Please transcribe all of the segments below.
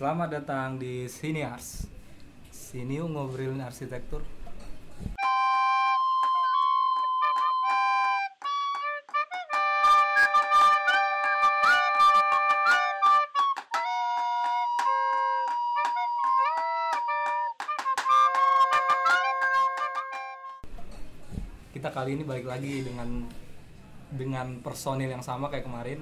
Selamat datang di. Sini yuk ngobrolin arsitektur. Kita kali ini balik lagi dengan dengan personil yang sama kayak kemarin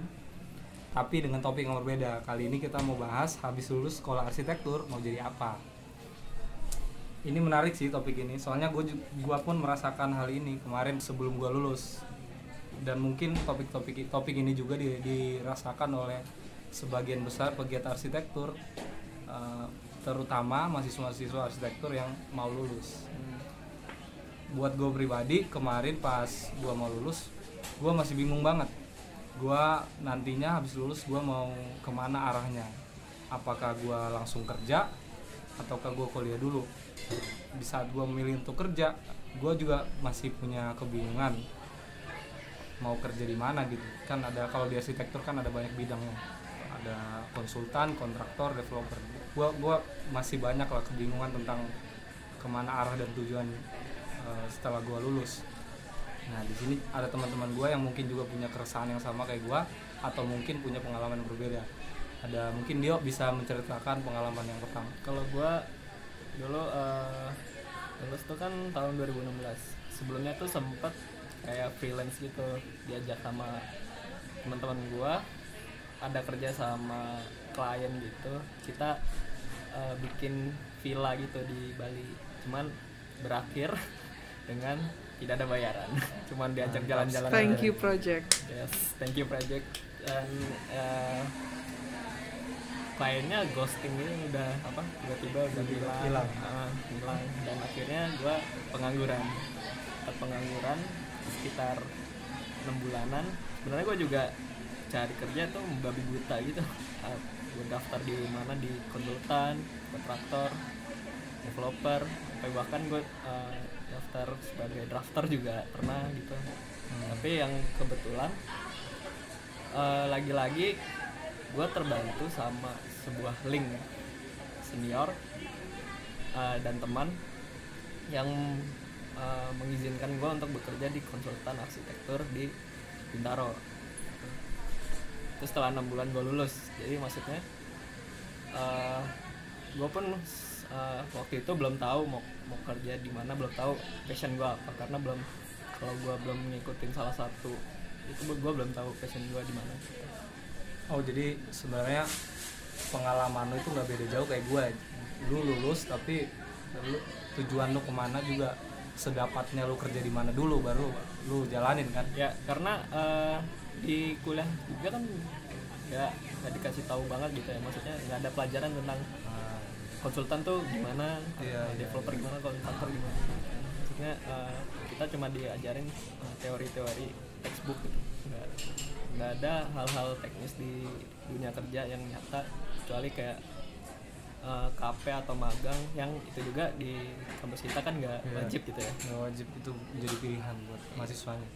tapi dengan topik yang berbeda. Kali ini kita mau bahas habis lulus sekolah arsitektur mau jadi apa. Ini menarik sih topik ini. Soalnya gue gua pun merasakan hal ini kemarin sebelum gue lulus. Dan mungkin topik-topik topik ini juga di- dirasakan oleh sebagian besar pegiat arsitektur eh, terutama mahasiswa-mahasiswa arsitektur yang mau lulus. Buat gue pribadi kemarin pas gue mau lulus gue masih bingung banget gue nantinya habis lulus gue mau ke mana arahnya? Apakah gue langsung kerja ataukah gue kuliah dulu? Di saat gue memilih untuk kerja gue juga masih punya kebingungan mau kerja di mana gitu. Kan ada kalau di arsitektur kan ada banyak bidangnya. Ada konsultan kontraktor developer. Gue gua masih banyak lah kebingungan tentang ke mana arah dan tujuan eh, setelah gue lulus Nah di sini ada teman-teman gue yang mungkin juga punya keresahan yang sama kayak gue atau mungkin punya pengalaman yang berbeda. Ada mungkin Dio bisa menceritakan pengalaman yang pertama. Kalau gua dulu eh, lulus tuh kan tahun 2016. Sebelumnya tuh sempet kayak freelance gitu diajak sama teman-teman gua ada kerja sama klien gitu. Kita eh, bikin villa gitu di Bali. Cuman berakhir dengan tidak ada bayaran. Cuman diajak jalan-jalan. Thank you project. Yes, thank you project. Dan eh, kliennya ghosting ini udah apa tiba-tiba udah hilang, Hilang. Ah, hilang. dan akhirnya gue pengangguran, pengangguran sekitar enam bulanan. Sebenarnya gue juga cari kerja tuh babi buta gitu. gue daftar di mana di konsultan, kontraktor, developer, sampai bahkan gue eh, daftar sebagai drafter juga pernah gitu. Tapi yang kebetulan eh, lagi-lagi gue terbantu sama sebuah link senior eh, dan teman yang eh, mengizinkan gue untuk bekerja di konsultan arsitektur di Bintaro. Itu setelah enam bulan gue lulus jadi maksudnya eh gue pun eh, waktu itu belum tahu mau mau kerja di mana belum tahu passion gue apa karena belum kalau gue belum ngikutin salah satu itu gue belum tahu passion gue di mana Oh jadi sebenarnya pengalaman lu itu nggak beda jauh kayak gue. Lu lulus tapi lu, tujuan lu ke mana juga sedapatnya lu kerja di mana dulu baru lu jalanin kan. ya karena eh, di kuliah juga kan nggak nggak dikasih tahu banget gitu ya maksudnya nggak ada pelajaran tentang konsultan tuh gimana, Iya, uh, iya, developer gimana, kontraktor gimana. Maksudnya uh, kita cuma diajarin uh, teori-teori textbook gitu. Nggak, nggak ada hal-hal teknis di dunia kerja yang nyata kecuali kayak uh, KP atau magang yang itu juga di kampus kita kan nggak Iya. wajib gitu ya. nggak wajib itu menjadi pilihan buat mahasiswanya.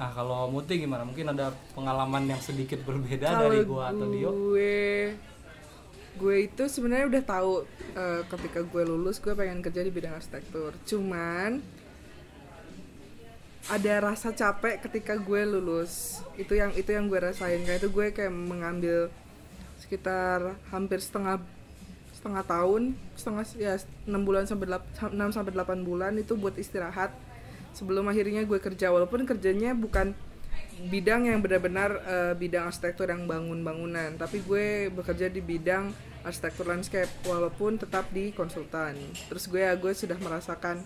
Nah kalau Muti gimana? Mungkin ada pengalaman yang sedikit berbeda dari gua atau Dio? gue gue itu sebenarnya udah tahu eh, ketika gue lulus gue pengen kerja di bidang arsitektur. Cuman ada rasa capek ketika gue lulus. Itu yang itu yang gue rasain. Kayak itu gue kayak mengambil sekitar hampir setengah setengah tahun setengah ya enam bulan sampai enam sampai delapan bulan itu buat istirahat sebelum akhirnya gue kerja. Walaupun kerjanya bukan bidang yang benar-benar eh, bidang arsitektur yang bangun bangunan tapi gue bekerja di bidang arsitektur landscape walaupun tetap di konsultan. Terus gue ya gue sudah merasakan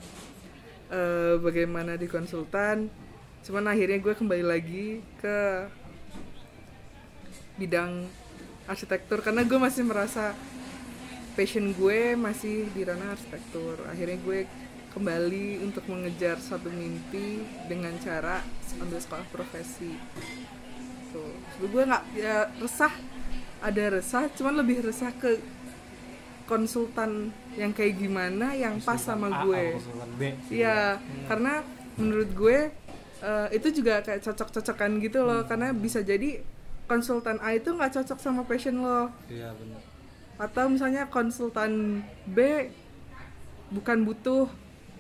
eh, bagaimana di konsultan. Cuman akhirnya gue kembali lagi ke bidang arsitektur karena gue masih merasa passion gue masih di ranah arsitektur. Akhirnya gue kembali untuk mengejar satu mimpi dengan cara ambil sekolah profesi tuh Sebelum gue nggak ya resah ada resah cuman lebih resah ke konsultan yang kayak gimana yang pas sama A gue B. Iya, karena menurut gue eh, itu juga kayak cocok-cocokan gitu loh, karena bisa jadi konsultan A itu nggak cocok sama passion lo. Iya benar. atau misalnya konsultan B bukan butuh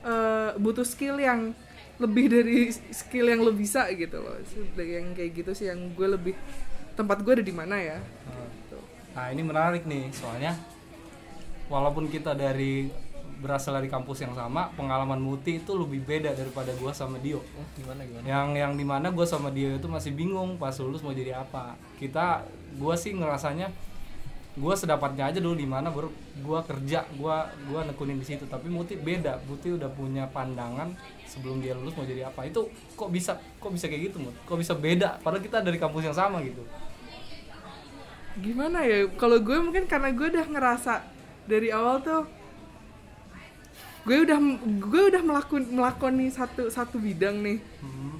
eh, butuh skill yang lebih dari skill yang lo bisa gitu loh. Yang kayak gitu sih yang gue lebih tempat gue ada di mana ya? Gitu. Nah ini menarik nih soalnya walaupun kita dari berasal dari kampus yang sama pengalaman Muti itu lebih beda daripada gua sama Dio. Oh, gimana gimana? Yang yang di mana gue sama Dio itu masih bingung pas lulus mau jadi apa. Kita gua sih ngerasanya gua sedapatnya aja dulu di mana baru gua kerja gua gua nekunin di situ. Tapi Muti beda Muti udah punya pandangan sebelum dia lulus mau jadi apa. Itu kok bisa kok bisa kayak gitu Mut? Kok bisa beda? Padahal kita dari kampus yang sama gitu. Gimana ya? Kalau gue mungkin karena gue udah ngerasa dari awal tuh gue udah gue udah melakon melakoni satu satu bidang nih. Hmm.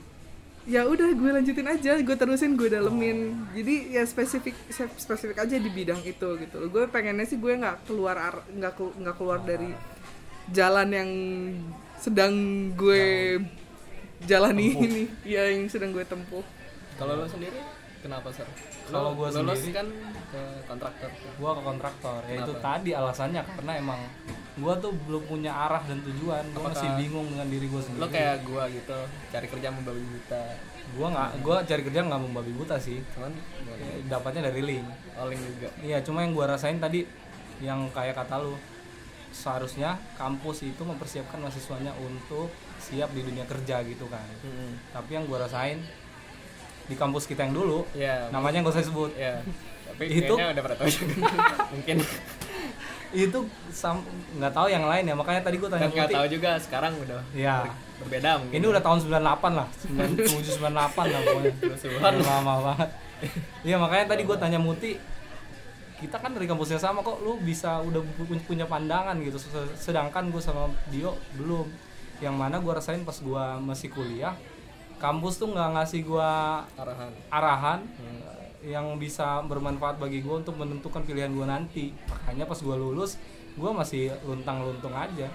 Ya udah gue lanjutin aja gue terusin gue dalemin. Jadi ya spesifik spesifik aja di bidang itu gitu. Loh gue pengennya sih gue nggak keluar ar- nggak nggak keluar dari jalan yang sedang gue jalani Tempuh. ini. Ya yang sedang gue tempuh. Kalau lo sendiri kenapa sir Kalau Lo gua lulus sendiri- kan ke kontraktor. Gua ke kontraktor ya itu tadi alasannya karena emang gua tuh belum punya arah dan tujuan. Gua masih bingung dengan diri gua sendiri. lo kayak gua gitu cari kerja membabi buta? Gua nggak gua cari kerja nggak membabi buta sih. Cuman? Ya, dapatnya dari link. Oling juga. Iya cuma yang gua rasain tadi yang kayak kata lu seharusnya kampus itu mempersiapkan mahasiswanya untuk siap di dunia kerja gitu kan. Hmm. tapi yang gua rasain di kampus kita yang dulu ya namanya nggak usah sebut ya tapi Itu- udah pernah tahu juga. Mungkin. Itu nggak tahu yang lain ya makanya tadi gua tanya nggak tahu juga sekarang udah ber- berbeda mungkin. Ini udah tahun 98 lah, 97 98 lah pokoknya. Udah lama banget. Iya makanya tadi gue tanya Muti, kita kan dari kampus yang sama kok lu bisa udah pu- punya pandangan gitu, Se- sedangkan gue sama Dio belum. Yang mana gue rasain pas gue masih kuliah, kampus tuh nggak ngasih gue arahan arahan yang bisa bermanfaat bagi gue untuk menentukan pilihan gue nanti. Makanya pas gue lulus, gue masih luntang-luntung aja.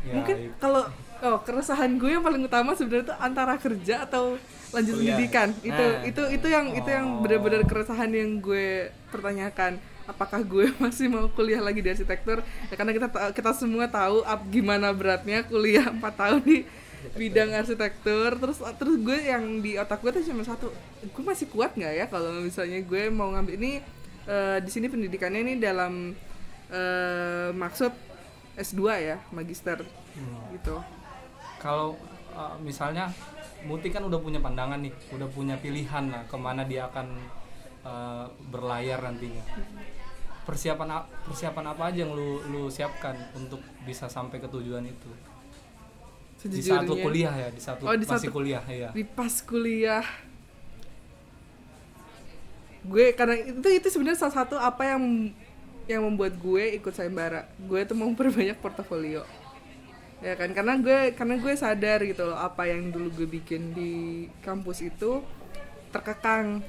Ya, mungkin itu. kalau oh keresahan gue yang paling utama sebenarnya tuh antara kerja atau lanjut Kuliah. pendidikan itu Nah. itu itu yang itu yang Oh. benar-benar keresahan yang gue pertanyakan apakah gue masih mau kuliah lagi di arsitektur ya, karena kita ta- kita semua tahu ap, gimana beratnya kuliah 4 tahun di bidang arsitektur terus terus gue yang di otak gue tuh cuma satu gue masih kuat nggak ya kalau misalnya gue mau ngambil ini eh, di sini pendidikannya ini dalam eh, maksud S2 ya magister Hmm. gitu kalau uh, misalnya Muti kan udah punya pandangan nih, udah punya pilihan lah ke mana dia akan uh, berlayar nantinya. Persiapan persiapan apa aja yang lu lu siapkan untuk bisa sampai ke tujuan itu? Di saat kuliah ya, di saat Oh, di masih saat- kuliah ya. di pas kuliah. Gue karena itu itu sebenarnya salah satu apa yang yang membuat gue ikut sayembara. Gue tuh mau memperbanyak portofolio. Ya kan karena gue karena gue sadar gitu loh apa yang dulu gue bikin di kampus itu terkekang.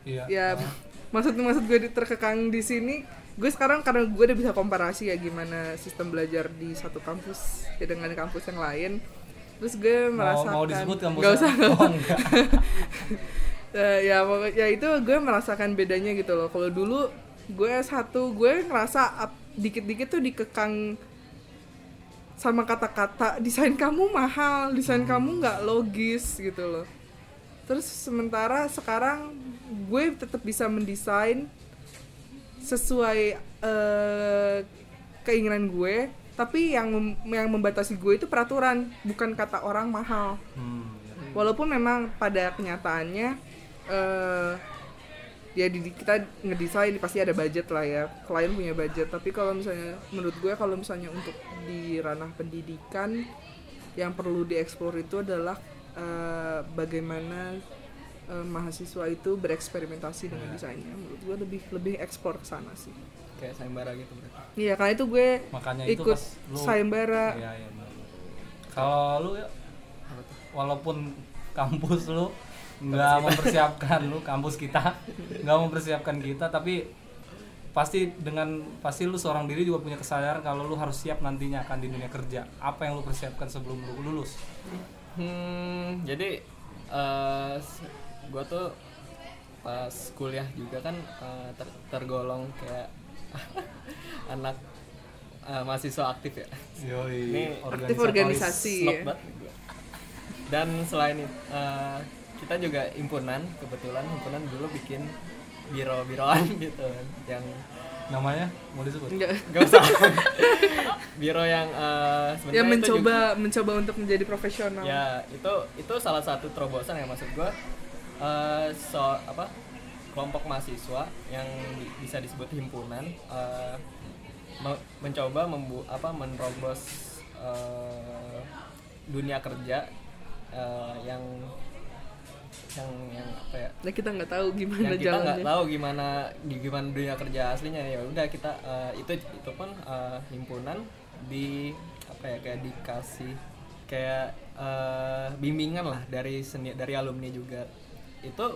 Iya. ya maksud maksud gue terkekang di sini gue sekarang karena gue udah bisa komparasi ya gimana sistem belajar di satu kampus ya dengan kampus yang lain. Terus gue merasakan mau disebut kampusnya? Nggak usah nggak Oh, enggak. Eh, ya ya itu gue merasakan bedanya gitu loh. Kalau dulu gue satu gue ngerasa dikit-dikit tuh dikekang sama kata-kata desain kamu mahal desain kamu nggak logis gitu loh. Terus sementara sekarang gue tetap bisa mendesain sesuai eh, keinginan gue tapi yang mem- yang membatasi gue itu peraturan bukan kata orang mahal. Hmm, walaupun memang pada kenyataannya eh ya di kita ngedesain pasti ada budget lah ya. Klien punya budget. Tapi kalau misalnya menurut gue kalau misalnya untuk di ranah pendidikan yang perlu dieksplor itu adalah eh, bagaimana eh, mahasiswa itu bereksperimentasi dengan desainnya menurut gue lebih lebih eksplor ke sana sih. Kayak sayembara gitu berarti? Iya karena itu gue Makanya itu ikut pas lu- sayembara. Iya, iya. Kalau lu ya walaupun kampus lu nggak mempersiapkan lu kampus kita nggak mempersiapkan kita tapi pasti dengan pasti lu seorang diri juga punya kesadaran kalau lu harus siap nantinya akan di dunia kerja. Apa yang lu persiapkan sebelum lu lulus? Hmm, jadi eh gue tuh pas kuliah juga kan eh, ter- tergolong kayak anak eh, mahasiswa aktif ya. Yoi, Ini Aktif organisasi. Gua. dan selain itu eh, kita juga himpunan kebetulan himpunan dulu bikin biro-biroan gitu kan yang namanya? Mau disebut? Enggak. Gak usah. Biro yang uh, sebenarnya ya itu mencoba juga- mencoba untuk menjadi profesional. Ya itu itu salah satu terobosan yang maksud gue uh, so apa kelompok mahasiswa yang bisa disebut himpunan uh, me- mencoba membu apa menerobos uh, dunia kerja uh, yang yang yang apa ya? Nah kita nggak tahu gimana yang kita nggak tahu gimana gimana dunia kerja aslinya ya. Udah kita eh, itu itu pun eh, himpunan di apa ya kayak dikasih kayak eh, bimbingan lah dari seni dari alumni juga itu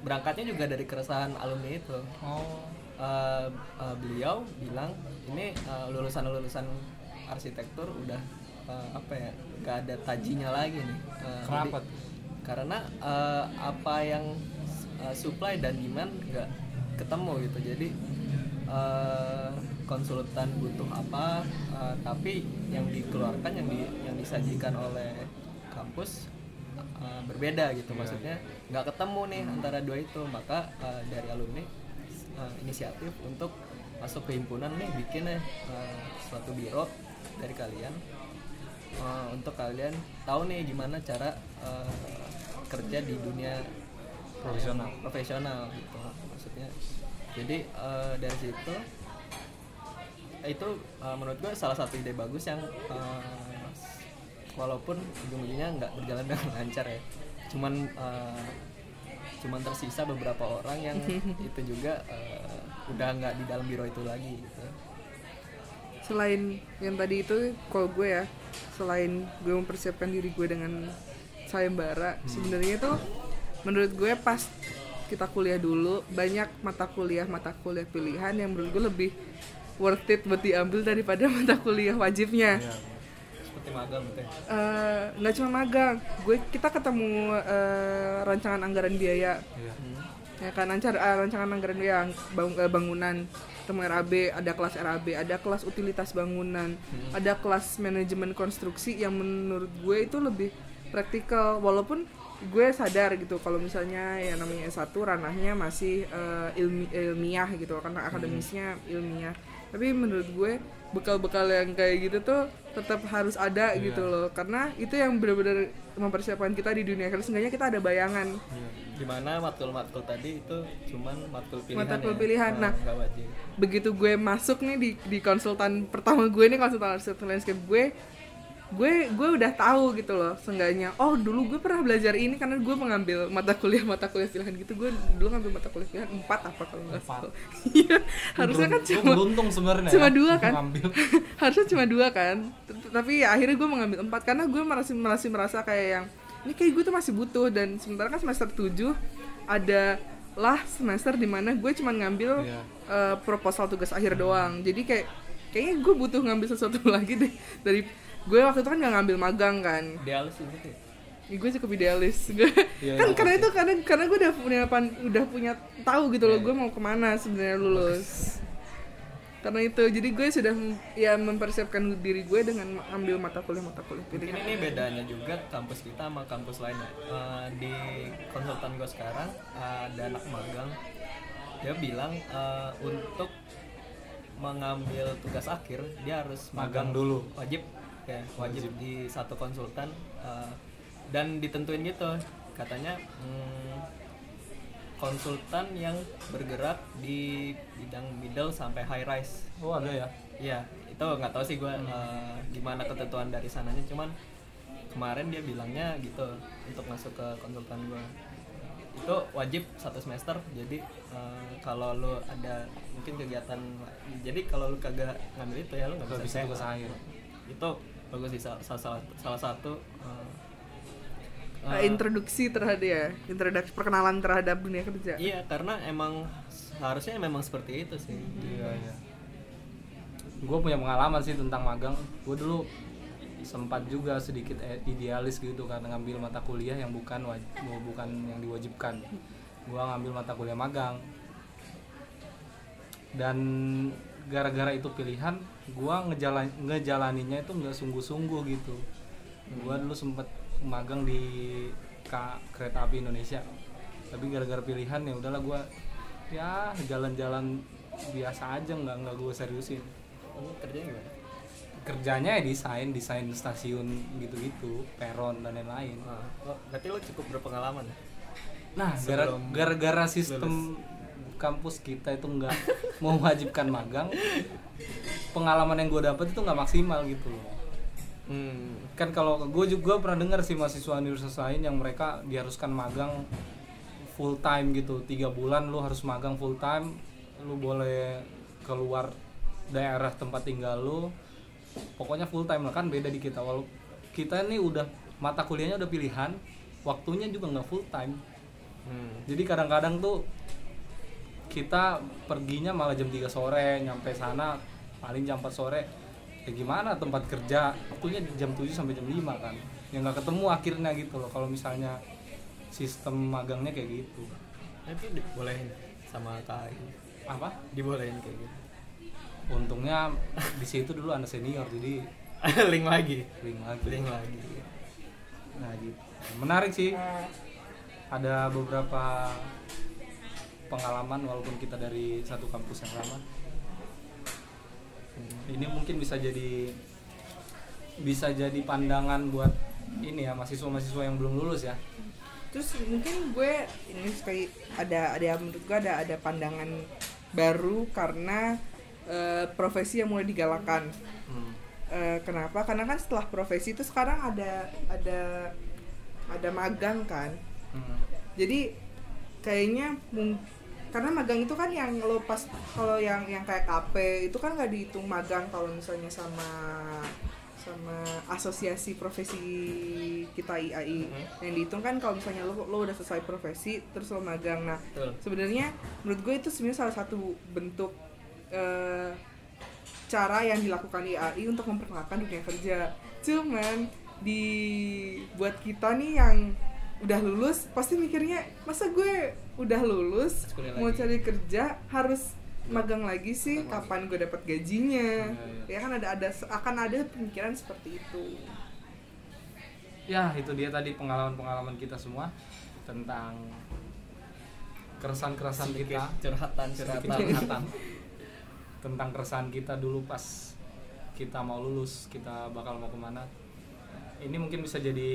berangkatnya juga dari keresahan alumni itu. Oh. Eh, eh, beliau bilang ini lulusan lulusan arsitektur udah eh, apa ya nggak ada tajinya lagi nih. Eh, Kenapa jadi- karena eh, apa yang eh, supply dan demand nggak ketemu gitu. Jadi eh, konsultan butuh apa eh, tapi yang dikeluarkan yang di, yang disajikan oleh kampus eh, berbeda gitu. Maksudnya nggak ketemu nih antara dua itu. Maka eh, dari alumni eh, inisiatif untuk masuk ke himpunan nih bikin nih eh, suatu biro dari kalian eh, untuk kalian tahu nih gimana cara eh, kerja di dunia Profesional. profesional gitu. Maksudnya jadi eh, dari situ itu eh, menurut gue salah satu ide bagus yang eh, walaupun ujung-ujungnya nggak berjalan dengan lancar ya. Cuman eh, cuman tersisa beberapa orang yang itu juga eh, udah nggak di dalam biro itu lagi gitu. Selain yang tadi itu kalau gue ya selain gue mempersiapkan diri gue dengan sayembara sebenarnya tuh menurut gue pas kita kuliah dulu banyak mata kuliah mata kuliah pilihan yang menurut gue lebih worth it buat diambil daripada mata kuliah wajibnya. Iya. Seperti magang gitu. Eh, nggak cuma magang. Gue kita ketemu eh, rancangan anggaran biaya. Iya. ya kan ancar ah, rancangan anggaran biaya bang- eh, bangunan. Ketemu RAB ada kelas RAB ada kelas utilitas bangunan. Ada kelas manajemen konstruksi yang menurut gue itu lebih praktikal. Walaupun gue sadar gitu kalau misalnya yang namanya S1 ranahnya masih eh, ilmi- ilmiah gitu karena akademisnya ilmiah. Tapi menurut gue bekal-bekal yang kayak gitu tuh tetap harus ada gitu loh. Karena itu yang benar-benar mempersiapkan kita di dunia kerja. Seenggaknya kita ada bayangan. Di mana matkul-matkul tadi itu cuman matkul pilihan Matkul ya. pilihan. Nah, wajib. begitu gue masuk nih di di konsultan pertama gue nih konsultan arsitektur landscape gue gue gue udah tahu gitu loh seenggaknya. Oh dulu gue pernah belajar ini karena gue mengambil mata kuliah mata kuliah pilihan gitu. Gue dulu ngambil mata kuliah pilihan empat apa kalau nggak salah. Iya harusnya kan cuma beruntung sebenarnya cuma ya, dua kan? harusnya cuma dua kan? Tapi ya, akhirnya gue mengambil empat karena gue masih masih merasa kayak yang ini kayak gue tuh masih butuh dan sementara kan semester 7 ada lah semester di mana gue cuma ngambil Iya. eh, proposal tugas akhir doang. Jadi kayak kayaknya gue butuh ngambil sesuatu lagi deh dari gue waktu itu kan nggak ngambil magang kan. Idealis gitu ya. Ya, gue cukup idealis. Gue Iya, kan iya, karena itu karena karena gue udah punya pan- udah punya tahu gitu loh gue mau ke mana sebenarnya lulus. Karena itu jadi gue sudah ya mempersiapkan diri gue dengan ambil mata kuliah mata kuliah pilihan. ini bedanya juga kampus kita sama kampus lainnya. Eh, di konsultan gue sekarang eh, ada anak magang, dia bilang eh, untuk mengambil tugas akhir dia harus Magang magang, dulu. wajib ya wajib, di satu konsultan eh, dan ditentuin gitu. Katanya hmm, konsultan yang bergerak di bidang middle sampai high rise. Oh ada ya? Iya, itu nggak tahu sih gue eh, gimana ketentuan dari sananya, cuman kemarin dia bilangnya gitu untuk masuk ke konsultan gue itu wajib satu semester jadi eh, kalau lu ada mungkin kegiatan jadi kalau lu kagak ngambil itu ya lu nggak bisa bisa tugas akhir. itu bagus sih salah, salah, salah satu eh, Eh, eh, introduksi terhadap ya introduksi perkenalan terhadap dunia kerja. Iya karena emang harusnya memang seperti itu sih. Iya iya. Gue punya pengalaman sih tentang magang. Gue dulu sempat juga sedikit idealis gitu karena ngambil mata kuliah yang bukan bukan yang diwajibkan. Gue ngambil mata kuliah magang. Dan gara-gara itu pilihan gue ngejalan ngejalaninya itu nggak sungguh-sungguh gitu. Gue dulu sempet magang di K- kereta api Indonesia. Tapi gara-gara pilihan ya udahlah gue ya jalan-jalan biasa aja nggak nggak gue seriusin. Kamu kerjanya gimana? kerjanya ya desain desain stasiun gitu-gitu peron dan lain-lain. Ah, oh, berarti lo cukup berpengalaman ya? nah gara-gara sistem kampus kita itu nggak mewajibkan magang pengalaman yang gue dapet itu nggak maksimal gitu loh Hmm. kan kalau gue juga pernah dengar sih mahasiswa universitas lain yang mereka diharuskan magang full time gitu tiga bulan lu harus magang full time lu boleh keluar daerah tempat tinggal lu pokoknya full time lah kan beda di kita walau kita ini udah mata kuliahnya udah pilihan waktunya juga nggak full time Hmm. jadi kadang-kadang tuh kita perginya malah jam 3 sore nyampe sana paling jam 4 sore. Ya gimana tempat kerja? Waktunya jam 7 sampai jam 5 kan. Ya nggak ketemu akhirnya gitu loh kalau misalnya sistem magangnya kayak gitu. Tapi dibolehin sama KAI. Apa? Dibolehin kayak gitu. Untungnya di situ dulu anak senior jadi Link lagi. Link lagi. Link lagi. Nah gitu. Menarik sih. Ada beberapa pengalaman walaupun kita dari satu kampus yang sama ini mungkin bisa jadi bisa jadi pandangan buat ini ya mahasiswa-mahasiswa yang belum lulus ya. Terus mungkin gue ini sekali ada ada menurut gue ada ada pandangan baru karena eh, profesi yang mulai digalakan. Hmm. Eh, kenapa? Karena kan setelah profesi itu sekarang ada ada ada magang kan. Hmm. jadi kayaknya mung- karena magang itu kan yang lo pas kalau yang yang kayak KP itu kan nggak dihitung magang kalau misalnya sama sama asosiasi profesi kita IAI Mhm. yang dihitung kan kalau misalnya lo lo udah selesai profesi terus lo magang. Nah sebenarnya menurut gue itu sebenarnya salah satu bentuk eh, cara yang dilakukan IAI untuk memperkenalkan dunia kerja. Cuman di buat kita nih yang udah lulus pasti mikirnya masa gue udah lulus mau lagi. cari kerja harus magang lagi sih kapan gue dapat gajinya. Iya, ya kan ada ada akan ada pemikiran seperti itu. Ya itu dia tadi pengalaman-pengalaman kita semua tentang keresahan-keresahan kita. Curhatan curhatan. curhatan. Tentang keresahan kita dulu pas kita mau lulus kita bakal mau ke mana. Ini mungkin bisa jadi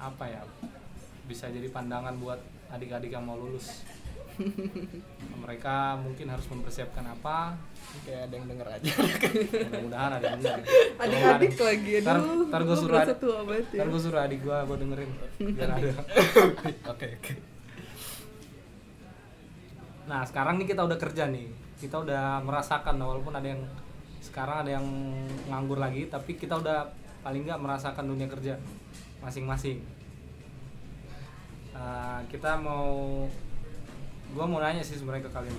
apa ya? Bisa jadi pandangan buat adik-adik yang mau lulus. Mereka mungkin harus mempersiapkan apa. Kayak ada yang denger aja. Mudah-mudahan ada yang benar adik-adik lagi Ntar- ntar gue suruh berasa adik- ya. ntar gue suruh adik gue gue dengerin biar ada. Oke oke. Nah sekarang nih kita udah kerja nih, kita udah merasakan walaupun ada yang sekarang ada yang nganggur lagi, tapi kita udah paling nggak merasakan dunia kerja masing-masing. Uh, kita mau, gua mau nanya sih sebenarnya ke kalian,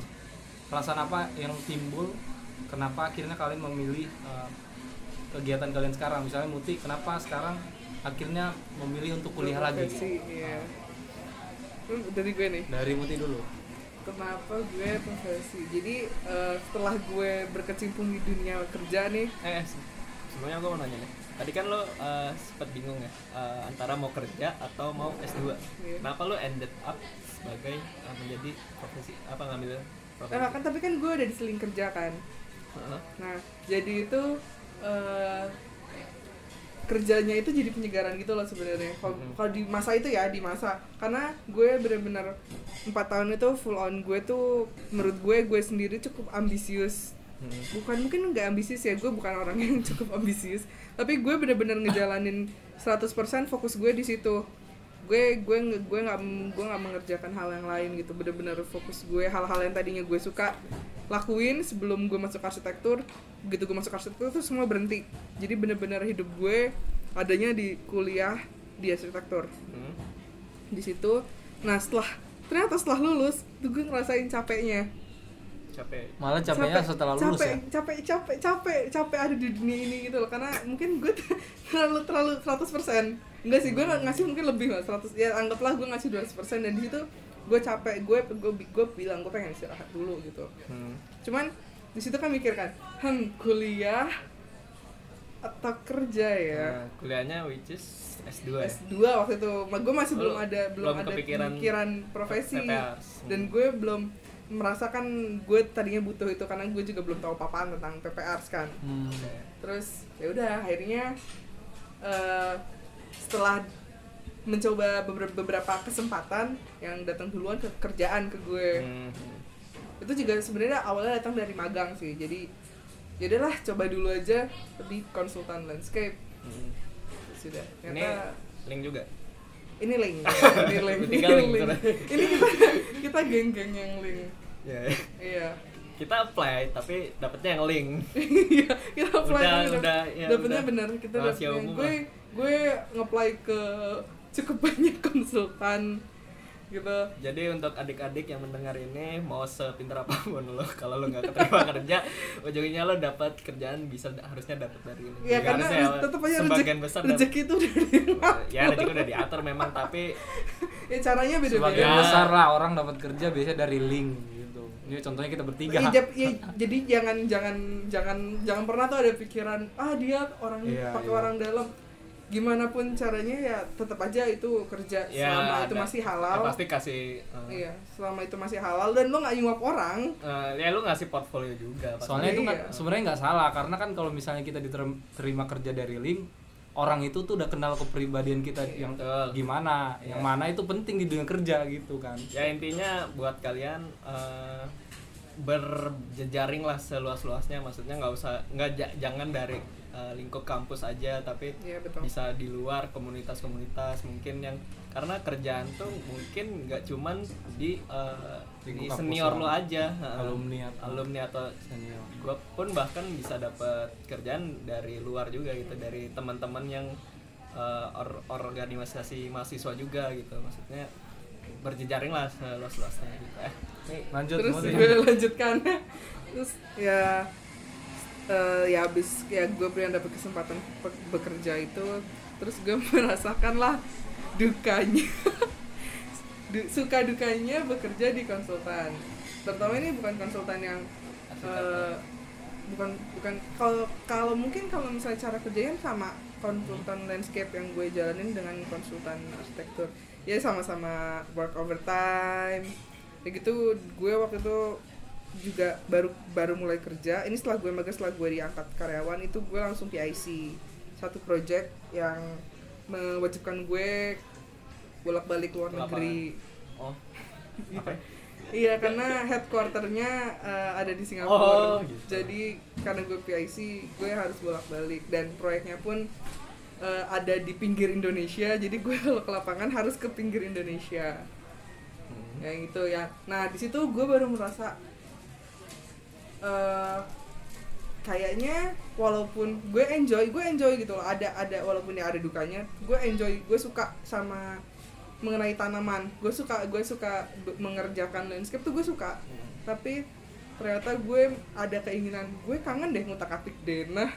alasan apa yang timbul, kenapa akhirnya kalian memilih uh, kegiatan kalian sekarang? Misalnya Muti, kenapa sekarang akhirnya memilih untuk kuliah lagi? Profesi, iya. Hmm, dari gue nih Dari Muti dulu. kenapa gue profesi jadi eh, setelah gue berkecimpung di dunia kerja nih Eh se- sebelumnya gue mau nanya nih Tadi kan lo eh, sempet bingung ya eh, Antara mau kerja atau mau S2 Iya. Kenapa lo ended up sebagai eh, menjadi profesi Apa ngambil profesi? nah, kan tapi kan gue udah diseling kerja kan Heeh. nah jadi itu eh, kerjanya itu jadi penyegaran gitu loh sebenarnya kalau Mhm. kalau di masa itu ya di masa karena gue bener-bener empat tahun itu full on gue tuh menurut gue gue sendiri cukup ambisius. Bukan mungkin nggak ambisius ya. Gue bukan orang yang cukup ambisius. Tapi gue bener-bener ngejalanin 100% fokus gue di situ. Gue gue gue nggak gue nggak mengerjakan hal yang lain gitu. Bener-bener fokus gue hal-hal yang tadinya gue suka lakuin sebelum gue masuk arsitektur. Begitu gue masuk arsitektur tuh semua berhenti. Jadi bener-bener hidup gue adanya di kuliah di arsitektur. Hmm. di situ. Nah setelah ternyata setelah lulus tuh gue ngerasain capeknya Capek. Malah capeknya setelah lulus capek, ya. capek capek capek capek ada di dunia ini gitu loh. Karena mungkin gue terlalu terlalu 100% enggak sih gue ngasih mungkin lebih lah 100 ya anggaplah gue ngasih 200% dan di situ gue capek gue gue gue bilang gue pengen istirahat dulu gitu. Hmm. cuman di situ kan mikir kan hmm kuliah atau kerja ya? Nah, kuliahnya which is S2 ya? S2 waktu itu. Gue masih Lu belum ada belum, belum ada kepikiran pemikiran profesi. PPRs. dan gue belum merasakan gue tadinya butuh itu karena gue juga belum tahu apa-apaan tentang PPR kan Hmm. Terus ya udah akhirnya eh, setelah mencoba beber- beberapa kesempatan yang datang duluan ke kerjaan ke gue Hmm. itu juga sebenarnya awalnya datang dari magang sih jadi ya udahlah coba dulu aja di konsultan landscape Hmm. sudah Ini ternyata link juga. Ini link. Ini link. Ini link, ini kita kita geng-geng yang link. Ya. iya. Kita apply tapi dapetnya yang link. Iya, kita apply Udah- tapi udah, ya dapetnya udah. bener kita dapetnya. gue gue nge-apply ke cukup banyak konsultan gitu Jadi untuk adik-adik yang mendengar ini mau sepintar apa pun lo kalau lo nggak keterima kerja ujungnya lo dapat kerjaan bisa harusnya dapat dari ini. ya karena harusnya tetap aja sebagian rezeki, besar rezeki itu dari ya rezeki udah diatur memang tapi ya caranya Sebagian beda-beda Ya. besar lah orang dapat kerja biasanya dari link gitu. Ini contohnya kita bertiga. Ya, ya, jadi jangan jangan jangan jangan pernah tuh ada pikiran ah dia orang Iya, pakai iya. orang dalam gimana pun caranya ya tetap aja itu kerja ya selama itu masih ya halal pasti kasih uh, iya selama itu masih halal dan lo nggak nyuap orang uh, ya lu ngasih portfolio juga pasti. Soalnya itu kan Iya. sebenarnya nggak salah karena kan kalau misalnya kita diterima kerja dari link orang itu tuh udah kenal kepribadian kita yang Betul. gimana, yang mana itu penting di dunia kerja gitu kan. ya intinya buat kalian uh, berjejaring lah seluas-luasnya maksudnya nggak usah nggak ja- jangan dari uh, lingkup kampus aja tapi Iya, betul. bisa di luar komunitas-komunitas mungkin yang karena kerjaan tuh mungkin nggak cuman di, uh, di senior lo aja Alumni atau- alumni atau Senior. gue pun bahkan bisa dapat kerjaan dari luar juga gitu dari teman-teman yang uh, or- organisasi mahasiswa juga gitu. Maksudnya berjejaring lah seluas-luasnya gitu eh. Lanjut terus gue lanjutkan. Terus ya eh, ya habis ya gue pernah dapet kesempatan pe- bekerja itu terus gue merasakan lah dukanya. Du- suka dukanya bekerja di konsultan. Terutama ini bukan konsultan yang eh, bukan bukan kalau kalau mungkin kalau misalnya cara kerjanya sama konsultan landscape yang gue jalanin dengan konsultan arsitektur. Ya sama-sama work overtime. Kayak gitu gue waktu itu juga baru baru mulai kerja ini setelah gue magang setelah gue diangkat karyawan itu gue langsung PIC satu project yang mewajibkan gue bolak-balik luar Lapangan. negeri oh ya? Iya karena headquarternya eh, ada di Oh, Singapura. gitu. Jadi karena gue PIC, gue harus bolak-balik dan proyeknya pun eh, ada di pinggir Indonesia. Jadi gue kalau ke lapangan harus ke pinggir Indonesia. Hmm. Yang itu ya. Nah di situ gue baru merasa eh, kayaknya walaupun gue enjoy, gue enjoy gitu loh. Ada ada walaupun ya ada dukanya, gue enjoy, gue suka sama mengenai tanaman. Gue suka gue suka mengerjakan landscape tuh gue suka. Tapi ternyata gue ada keinginan gue kangen deh ngutak atik deh. Nah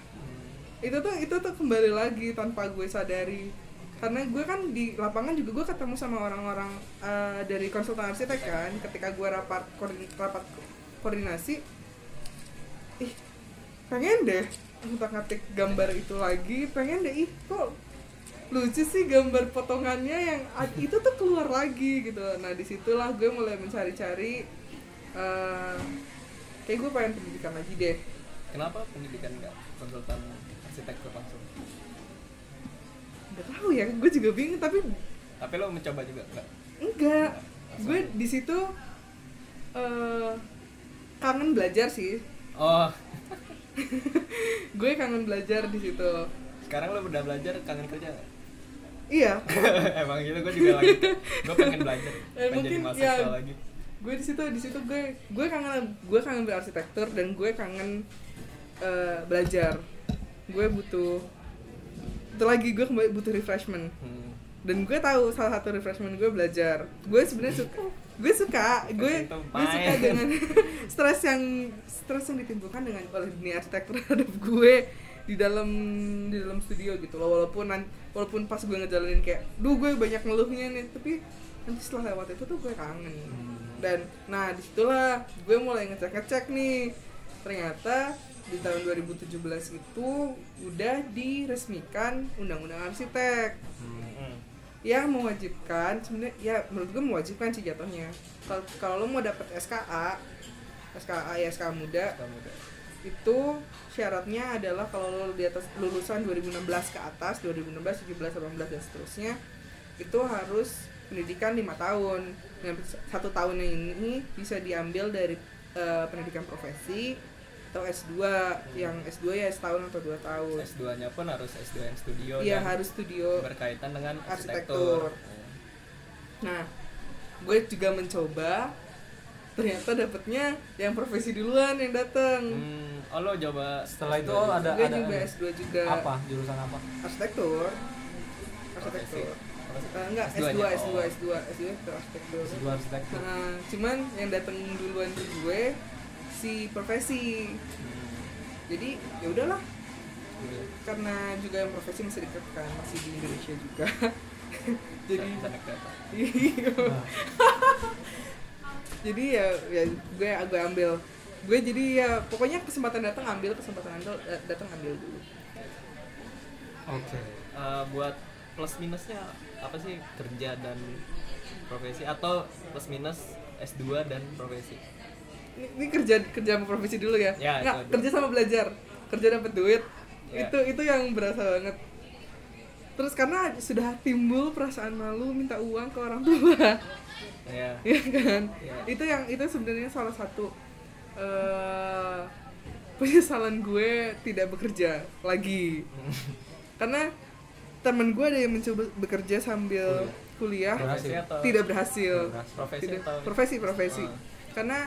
itu tuh itu tuh kembali lagi tanpa gue sadari karena gue kan di lapangan juga gue ketemu sama orang-orang eh, dari konsultan arsitek kan ketika gue rapat koordin- rapat ko- koordinasi ih pengen deh. Ngutak atik gambar itu lagi pengen deh. Ih kok lucu sih gambar potongannya yang itu tuh keluar lagi gitu. Nah di situlah gue mulai mencari-cari eh, kayak gue pengen pendidikan lagi deh. Kenapa pendidikan enggak konsultan arsitektur langsung? Nggak tahu ya gue juga bingung tapi tapi lo mencoba juga enggak enggak gue di situ eh kangen belajar sih oh. Gue kangen belajar di situ. Sekarang lo udah belajar kangen kerja? Iya. Emang gitu gue juga lagi. Gue pengen belajar Eh, pengen jadi mungkin mahasiswa ya- lagi. gue di situ di situ gue gue kangen gue kangen berarsitektur dan gue kangen eh, belajar. Gue butuh itu lagi gue butuh refreshment. Hmm. dan gue tahu salah satu refreshment gue belajar. Gue sebenarnya suka gue suka gue gue suka dengan stres yang stres yang ditimbulkan dengan oleh dunia arsitektur terhadap gue di dalam di dalam studio gitu loh. Walaupun walaupun pas gue ngejalanin kayak duh gue banyak ngeluhnya nih tapi nanti setelah lewat itu tuh gue kangen. Hmm. dan nah di situlah gue mulai ngecek ngecek nih. Ternyata di tahun 2017 itu udah diresmikan undang-undang arsitek. Hmm. Yang mewajibkan sebenarnya ya menurut gue mewajibkan sih jatuhnya kalau kalau lo mau dapet SKA SKA ya SKA muda Kamu deh. itu syaratnya adalah kalau lo di atas lulusan 2016 ke atas 2016 17 18 dan seterusnya itu harus pendidikan lima tahun dan satu tahunnya ini bisa diambil dari eh, pendidikan profesi atau S2 yang S2 ya setahun atau dua tahun S2 nya pun harus S2 yang studio Iya dan harus studio berkaitan dengan Arsitektur. arsitektur. Nah, gue juga mencoba. Ternyata dapetnya yang profesi duluan yang datang. Hmm, oh lo coba Setelah itu S2 ada gue ada juga ada- S2 juga. apa jurusan apa? Arsitektur. Arsitektur. Eh, enggak, S2 S2, nya. S2, Oh. S2, S2 itu arsitektur. S2 arsitektur. Nah, cuman yang datang duluan ke gue si profesi. Hmm, Jadi ya udahlah, karena juga yang profesi masih dekat kan, masih di Indonesia juga. Jadi. Iya. Jadi ya, ya gue gue ambil gue jadi ya pokoknya kesempatan datang ambil kesempatan ambil datang ambil dulu Oke. Eh, buat plus minusnya apa sih kerja dan profesi atau plus minus S2 dan profesi? Ini, ini kerja kerja sama profesi dulu ya, Ya, nggak itu aja. kerja sama belajar kerja dapat duit Ya. itu itu yang berasa banget terus karena sudah timbul perasaan malu minta uang ke orang tua Ya. ya kan Ya. itu yang itu sebenarnya salah satu eh penyesalan gue tidak bekerja lagi karena temen gue ada yang mencoba bekerja sambil kuliah, Berhasil. Profesi atau tidak berhasil berhasil. profesi Tidak- atau profesi profesi Oh. karena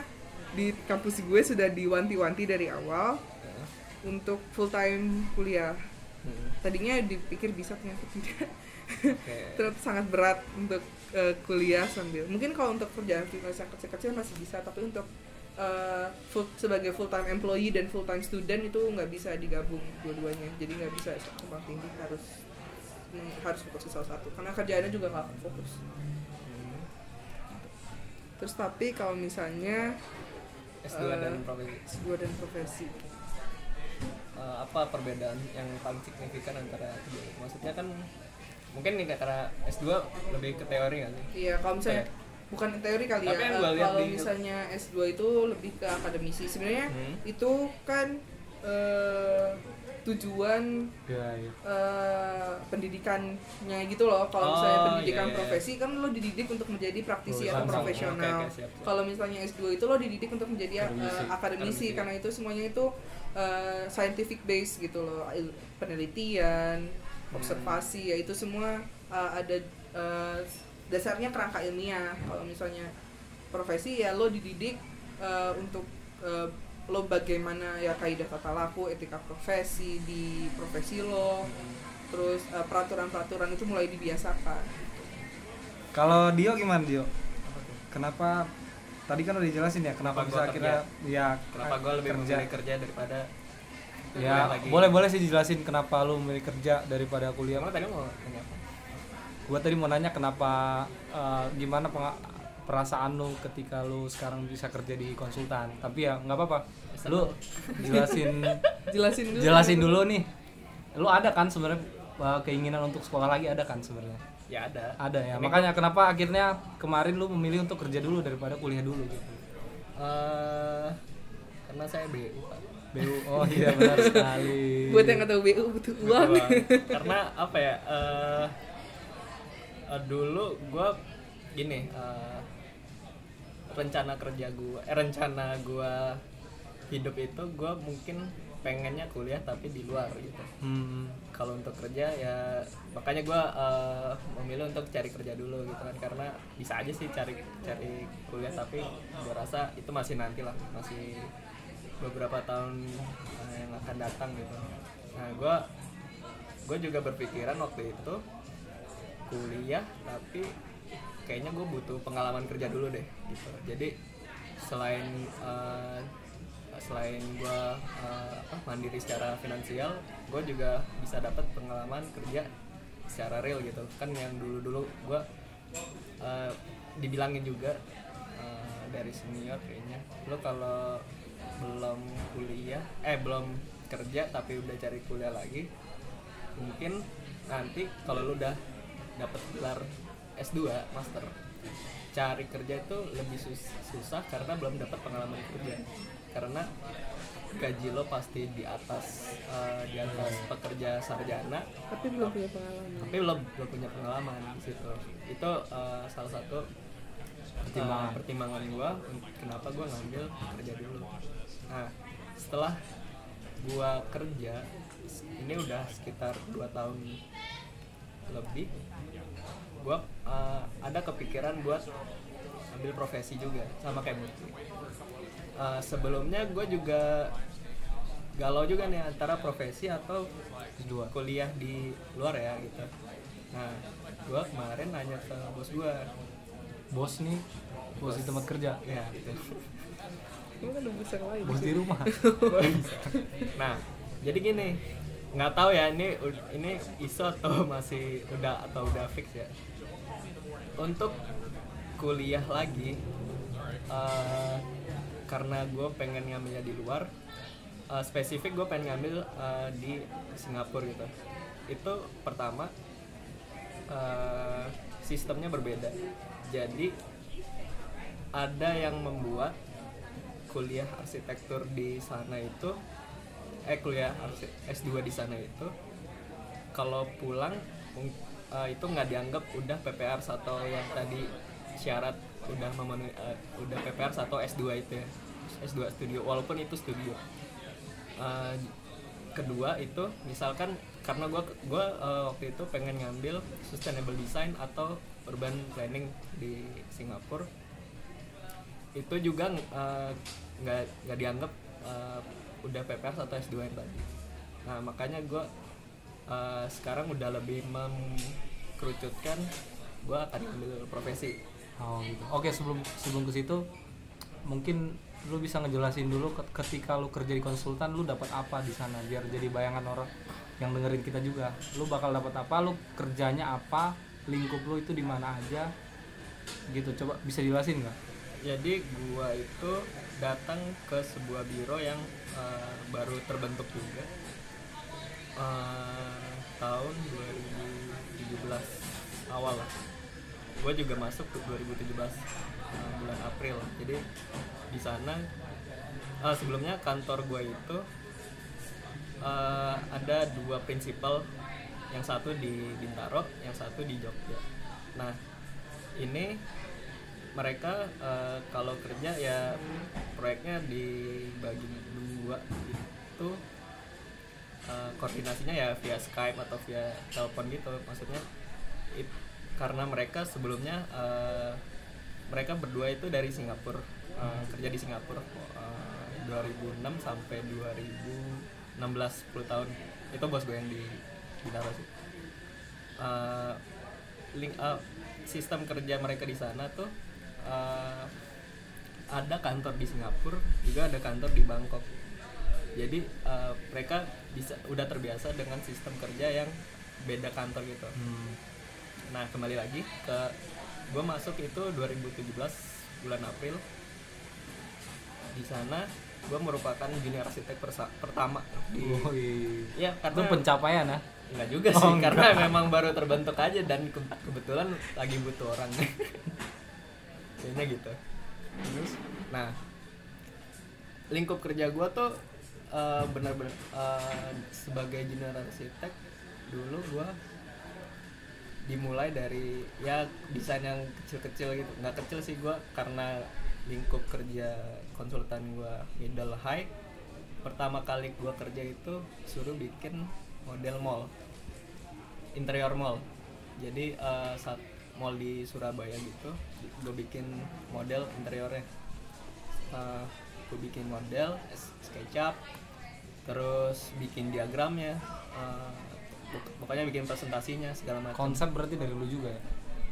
di kampus gue sudah diwanti-wanti dari awal Ya. untuk full time kuliah Hmm. tadinya dipikir bisa ternyata tidak Oke. ternyata sangat berat untuk eh, kuliah sambil mungkin kalau untuk kerjaan freelance yang kecil-kecil masih bisa tapi untuk eh, full, sebagai full time employee dan full time student itu nggak bisa digabung dua-duanya jadi nggak bisa tumpang tinggi harus hmm, harus fokus ke salah satu karena kerjaannya juga nggak fokus Hmm. terus tapi kalau misalnya S2 Eh, dan profesi. S2 dan profesi Eh, apa perbedaan yang paling signifikan antara kedua? Maksudnya kan mungkin nih karena S2 lebih ke teori sih? iya kalau misalnya bukan teori kali Tapi ya lihat kalau di- misalnya S2 itu lebih ke akademisi sebenarnya Hmm. itu kan eh, tujuan eh, pendidikannya gitu loh kalau Oh, misalnya pendidikan iya, iya. profesi kan lo dididik untuk menjadi praktisi Oh, atau langsung. profesional siap, siap. kalau misalnya S2 itu lo dididik untuk menjadi eh, Akademisi. akademisi, Akademisi. karena itu semuanya itu eh, scientific base gitu loh penelitian Hmm. observasi ya itu semua eh, ada eh, dasarnya kerangka ilmiah kalau misalnya profesi ya lo dididik eh, untuk lo bagaimana ya kaidah tata laku etika profesi di profesi lo. Terus eh, peraturan-peraturan itu mulai dibiasakan. Kalau Dio gimana Dio? Kenapa tadi kan udah dijelasin ya kenapa Kenapa bisa akhirnya ya Kenapa gue lebih kerja? memilih kerja daripada ya lagi? boleh boleh sih dijelasin kenapa lu memilih kerja daripada kuliah. Emang tadi mau nanya apa? gua tadi mau nanya kenapa eh, gimana perasaan lu ketika lu sekarang bisa kerja di konsultan. Tapi ya nggak apa-apa lu jelasin jelasin dulu. jelasin dulu nih. Lu ada kan sebenarnya eh, keinginan untuk sekolah lagi? Ada kan sebenarnya? Ya ada. ada ya. Ini makanya kenapa akhirnya kemarin lu memilih untuk kerja dulu daripada kuliah dulu gitu? Eh karena saya BU Pak. BU oh iya benar sekali. Buat yang nggak tahu BU butuh uang. Karena apa ya eh eh, dulu gue gini eh, rencana kerja gue eh, rencana gue hidup itu gue mungkin pengennya kuliah tapi di luar gitu. Hmm, kalau untuk kerja ya makanya gue memilih untuk cari kerja dulu gitu kan. Karena bisa aja sih cari cari kuliah tapi gue rasa itu masih nanti lah masih beberapa tahun eh, yang akan datang gitu. Nah gue gue juga berpikiran waktu itu kuliah tapi kayaknya gue butuh pengalaman kerja dulu deh gitu. Jadi selain eh, selain gue mandiri secara finansial gue juga bisa dapat pengalaman kerja secara real gitu. Kan yang dulu dulu gue eh, dibilangin juga eh, dari senior kayaknya. Lo kalau belum kuliah eh belum kerja tapi udah cari kuliah lagi mungkin nanti kalau lu udah dapat gelar S2 master cari kerja itu lebih sus- susah karena belum dapat pengalaman kerja karena gaji lo pasti di atas eh, di atas pekerja sarjana. Tapi belum punya pengalaman. Tapi belum belum punya pengalaman di situ. Itu eh, salah satu Pertimbangan. eh, pertimbangan gua un- kenapa gua ngambil kerja dulu. Nah setelah gua kerja ini udah sekitar dua tahun lebih gua eh, ada kepikiran buat ambil profesi juga sama kayak Murti Eh, sebelumnya gue juga galau juga nih antara profesi atau S2 kuliah di luar ya gitu. Nah gua kemarin nanya ke bos gua. Bos nih bos di tempat kerja. Ya gitu. Kan udah bisa lain bos di rumah. Nah jadi gini nggak tahu ya ini ini iso atau masih udah atau udah fix ya. Untuk kuliah lagi eh, karena gue pengen ngambilnya di luar eh, spesifik gue pengen ngambil eh, di Singapura gitu. Itu pertama eh, sistemnya berbeda. Jadi ada yang membuat kuliah arsitektur di sana itu eh kuliah arsi- S2 di sana itu kalau pulang eh, itu nggak dianggap udah PPR atau yang tadi syarat udah memenuhi eh, udah PPR atau S2 itu ya S2 studio walaupun itu studio. Eh, kedua itu misalkan karena gua gua eh, waktu itu pengen ngambil sustainable design atau urban planning di Singapura. Itu juga eh, nggak nggak dianggap eh, udah PPR atau S2 yang tadi. Nah makanya gue sekarang udah lebih mengkerucutkan gue akan ambil profesi. Oh gitu. Oke sebelum sebelum ke situ mungkin lu bisa ngejelasin dulu ke- ketika lu kerja di konsultan lu dapat apa di sana biar jadi bayangan orang yang dengerin kita juga? Lu bakal dapat apa? Lu kerjanya apa? Lingkup lu itu di mana aja? Gitu. Coba bisa jelasin nggak? Jadi gua itu datang ke sebuah biro yang eh, baru terbentuk juga Eh, tahun 2017 awal lah. Gue juga masuk ke 2017 eh, bulan April. Jadi di sana eh, sebelumnya kantor gue itu eh, ada dua prinsipal. Yang satu di Bintaro yang satu di Jogja. Nah ini mereka eh, kalau kerja ya proyeknya dibagi dua itu eh, koordinasinya ya via Skype atau via telepon gitu maksudnya. It- karena mereka sebelumnya eh, mereka berdua itu dari Singapura eh, kerja di Singapura eh, 2006 sampai 2016 10 tahun. Itu bos gue yang di Bintaro sih. Eh, link eh, sistem kerja mereka di sana tuh eh, ada kantor di Singapura juga ada kantor di Bangkok. Jadi eh, mereka bisa udah terbiasa dengan sistem kerja yang beda kantor gitu. Hmm. nah kembali lagi ke gue masuk itu 2017 bulan April di sana gue merupakan junior arsitek pertama di Wih. ya itu karena pencapaian ya Enggak juga Oh, sih, enggak. karena memang baru terbentuk aja dan ke- kebetulan lagi butuh orang. Kayaknya gitu. Terus, nah, lingkup kerja gua tuh eh, benar-benar eh, sebagai junior arsitek dulu gua dimulai dari ya desain yang kecil-kecil gitu. Nggak kecil sih gua karena lingkup kerja konsultan gua middle high pertama kali gua kerja itu suruh bikin model mall interior mall. Jadi eh, saat mall di Surabaya gitu gue bikin model interiornya. Eh, gue bikin model SketchUp terus bikin diagramnya pok- pokoknya bikin presentasinya segala macam. Konsep berarti dari lu juga ya?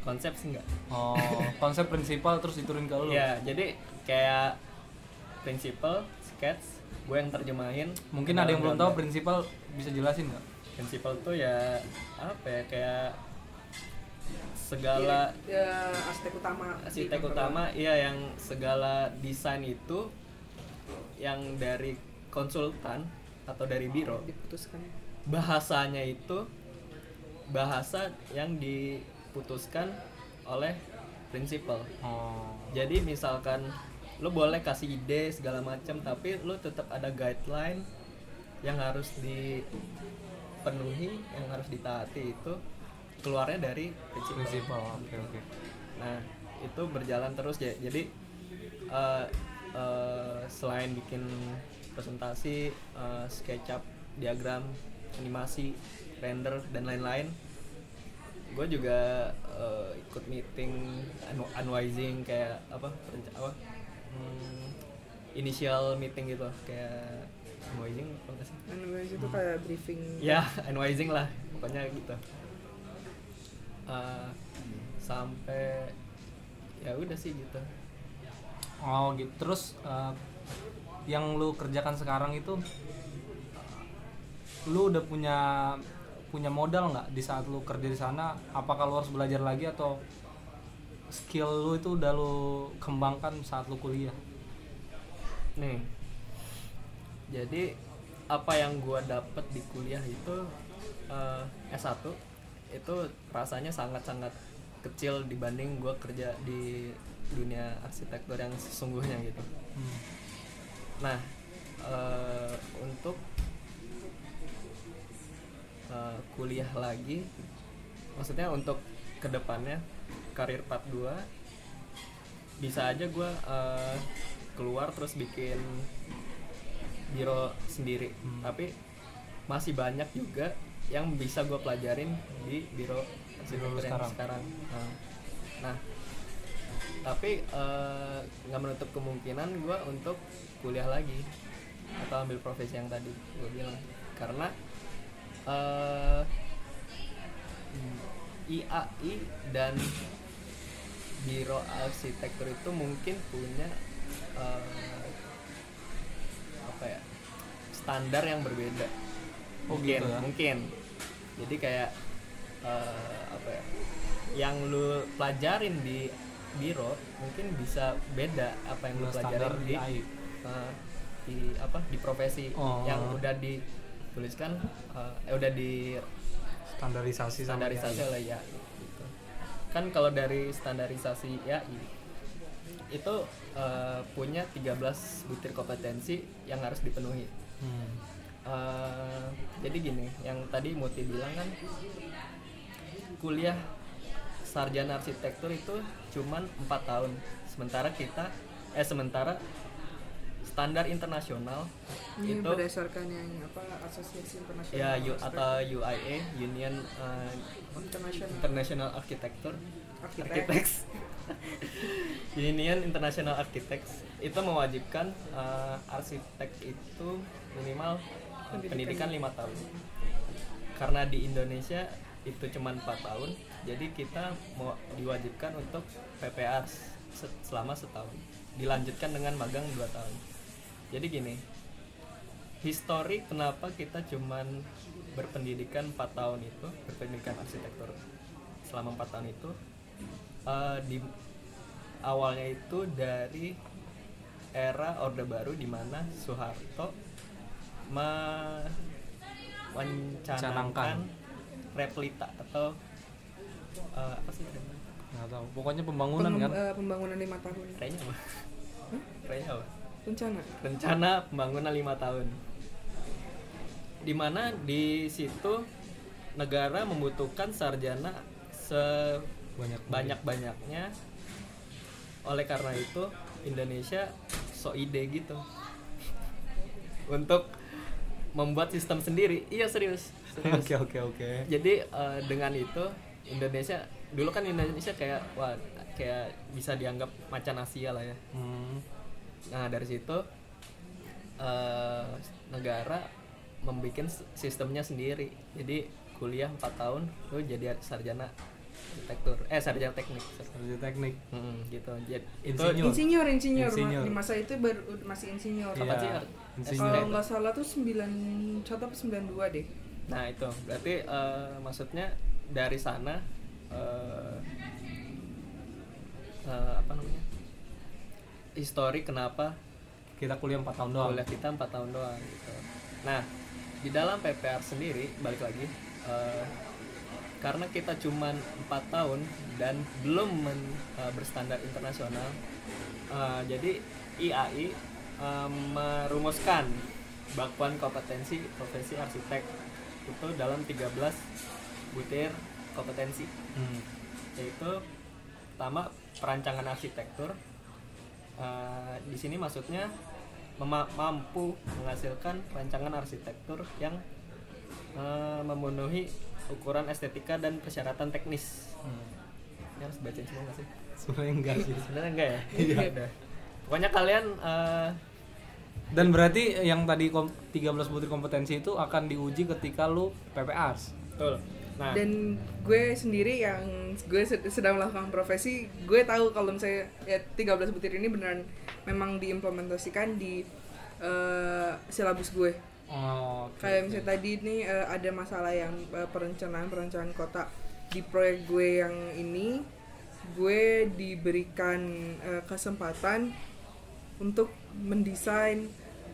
Konsep sih enggak oh konsep prinsipal terus diturunin ke lu. Ya jadi kayak prinsipal sketch gue yang terjemahin. Mungkin ada yang belum tahu prinsipal bisa jelasin nggak? Prinsipal tuh ya apa ya kayak segala ya, arsitek utama. di arsitek kantor utama iya yang segala desain itu yang dari konsultan atau dari biro. Diputuskan bahasanya itu bahasa yang diputuskan oleh prinsipal. Oh. Jadi misalkan lo boleh kasih ide segala macam tapi lo tetap ada guideline yang harus dipenuhi yang harus ditaati itu keluarnya dari prinsipal, prinsipal oke oke. Nah itu berjalan terus. Ya jadi eh, eh, selain bikin presentasi eh, SketchUp diagram animasi render dan lain-lain. Gue juga eh, ikut meeting anu- unwising kayak apa perenca- apa hmm, initial meeting gitu kayak unwising apa nggak sih? Anyways, itu kayak briefing. Ya unwising lah pokoknya gitu. Eh, sampai ya udah sih gitu. Oh gitu. Terus eh, yang lu kerjakan sekarang itu lu udah punya punya modal nggak di saat lu kerja di sana? Apakah lu harus belajar lagi atau skill lu itu udah lu kembangkan saat lu kuliah? Nih. Jadi apa yang gua dapet di kuliah itu eh, S1 itu rasanya sangat-sangat kecil dibanding gua kerja di dunia arsitektur yang sesungguhnya gitu. Hmm. Nah, eh, untuk eh, kuliah lagi, maksudnya untuk ke depannya karir part 2 bisa aja gue keluar terus bikin biro sendiri, Hmm. tapi masih banyak juga yang bisa gue pelajarin di biro arsitektur sekarang. sekarang. Nah, Nah, tapi eh, nggak menutup kemungkinan gue untuk kuliah lagi atau ambil profesi yang tadi gue bilang karena eh IAI dan biro arsitektur itu mungkin punya eh, apa ya standar yang berbeda Oh, mungkin gitu ya? mungkin jadi kayak eh, apa ya yang lu pelajarin di biro mungkin bisa beda apa yang lu pelajarin di IAI. eh, di apa di profesi Oh. yang udah dituliskan eh, eh, udah di standarisasi standarisasi IAI. oleh ya gitu. kan kalau dari standarisasi YAI itu eh, punya 13 butir kompetensi yang harus dipenuhi Hmm. Eh, jadi gini yang tadi Muti bilang kan kuliah sarjana arsitektur itu cuman empat tahun sementara kita eh sementara standar internasional ini itu berdasarkan yang apa asosiasi internasional ya U, atau UIA Union eh, internasional. International Architecture. Architects. Union International Architects. Itu mewajibkan eh, arsitek itu minimal eh, Pendidikan. lima tahun. Karena di Indonesia itu cuma empat tahun jadi kita mau diwajibkan untuk PPR se- selama setahun. Dilanjutkan dengan magang dua tahun jadi gini histori kenapa kita cuman berpendidikan 4 tahun itu berpendidikan arsitektur selama 4 tahun itu eh, di awalnya itu dari era Orde Baru di mana Soeharto me- mencanangkan Canangkan. replita atau eh, apa sih namanya? nggak tahu pokoknya pembangunan Pengem- kan eh, pembangunan lima tahun Kayaknya apa? Kayaknya apa? Rencana? Rencana pembangunan lima tahun. Di mana di situ negara membutuhkan sarjana banyak sebanyak banyaknya oleh karena itu Indonesia so ide gitu. Untuk membuat sistem sendiri. Iya serius. Serius. Oke oke oke. Jadi eh, dengan itu Indonesia dulu kan Indonesia kayak wah kayak bisa dianggap macan Asia lah ya. Hmm. Nah dari situ eh, negara membuat sistemnya sendiri. Jadi kuliah 4 tahun, lu jadi sarjana arsitektur, eh sarjana teknik. Kerja teknik Hmm, gitu. Jadi itu Insinyur. insinyur insinyur, Insinyur. di masa itu baru masih insinyur Iya, sih, Ar? insinyur. kalau nggak salah tuh 9 satu apa 92 deh Nah itu berarti eh, maksudnya dari sana eh, eh, apa namanya histori kenapa kita kuliah 4 tahun doang kuliah kita empat tahun doang gitu. Nah di dalam PPR sendiri balik lagi eh, karena kita cuman empat tahun dan belum men- eh, berstandar internasional, eh, jadi IAI eh, merumuskan bakuan kompetensi profesi arsitek itu dalam 13 butir kompetensi Hmm. yaitu pertama perancangan arsitektur Eh, di sini maksudnya mampu menghasilkan rancangan arsitektur yang eh, memenuhi ukuran estetika dan persyaratan teknis Hmm. ini harus baca semua nggak sih sebenarnya enggak sih sebenarnya enggak ya Iya. Udah. pokoknya kalian eh, dan berarti yang tadi kom- 13 butir kompetensi itu akan diuji ketika lu PPRs betul nah. Dan gue sendiri yang gue sed- sedang melakukan profesi gue tahu kalau misalnya ya 13 butir ini beneran memang diimplementasikan di eh, silabus gue. Oh oke, kayak misalnya tadi nih eh, ada masalah yang eh, perencanaan perencanaan kota di proyek gue yang ini gue diberikan eh, kesempatan untuk mendesain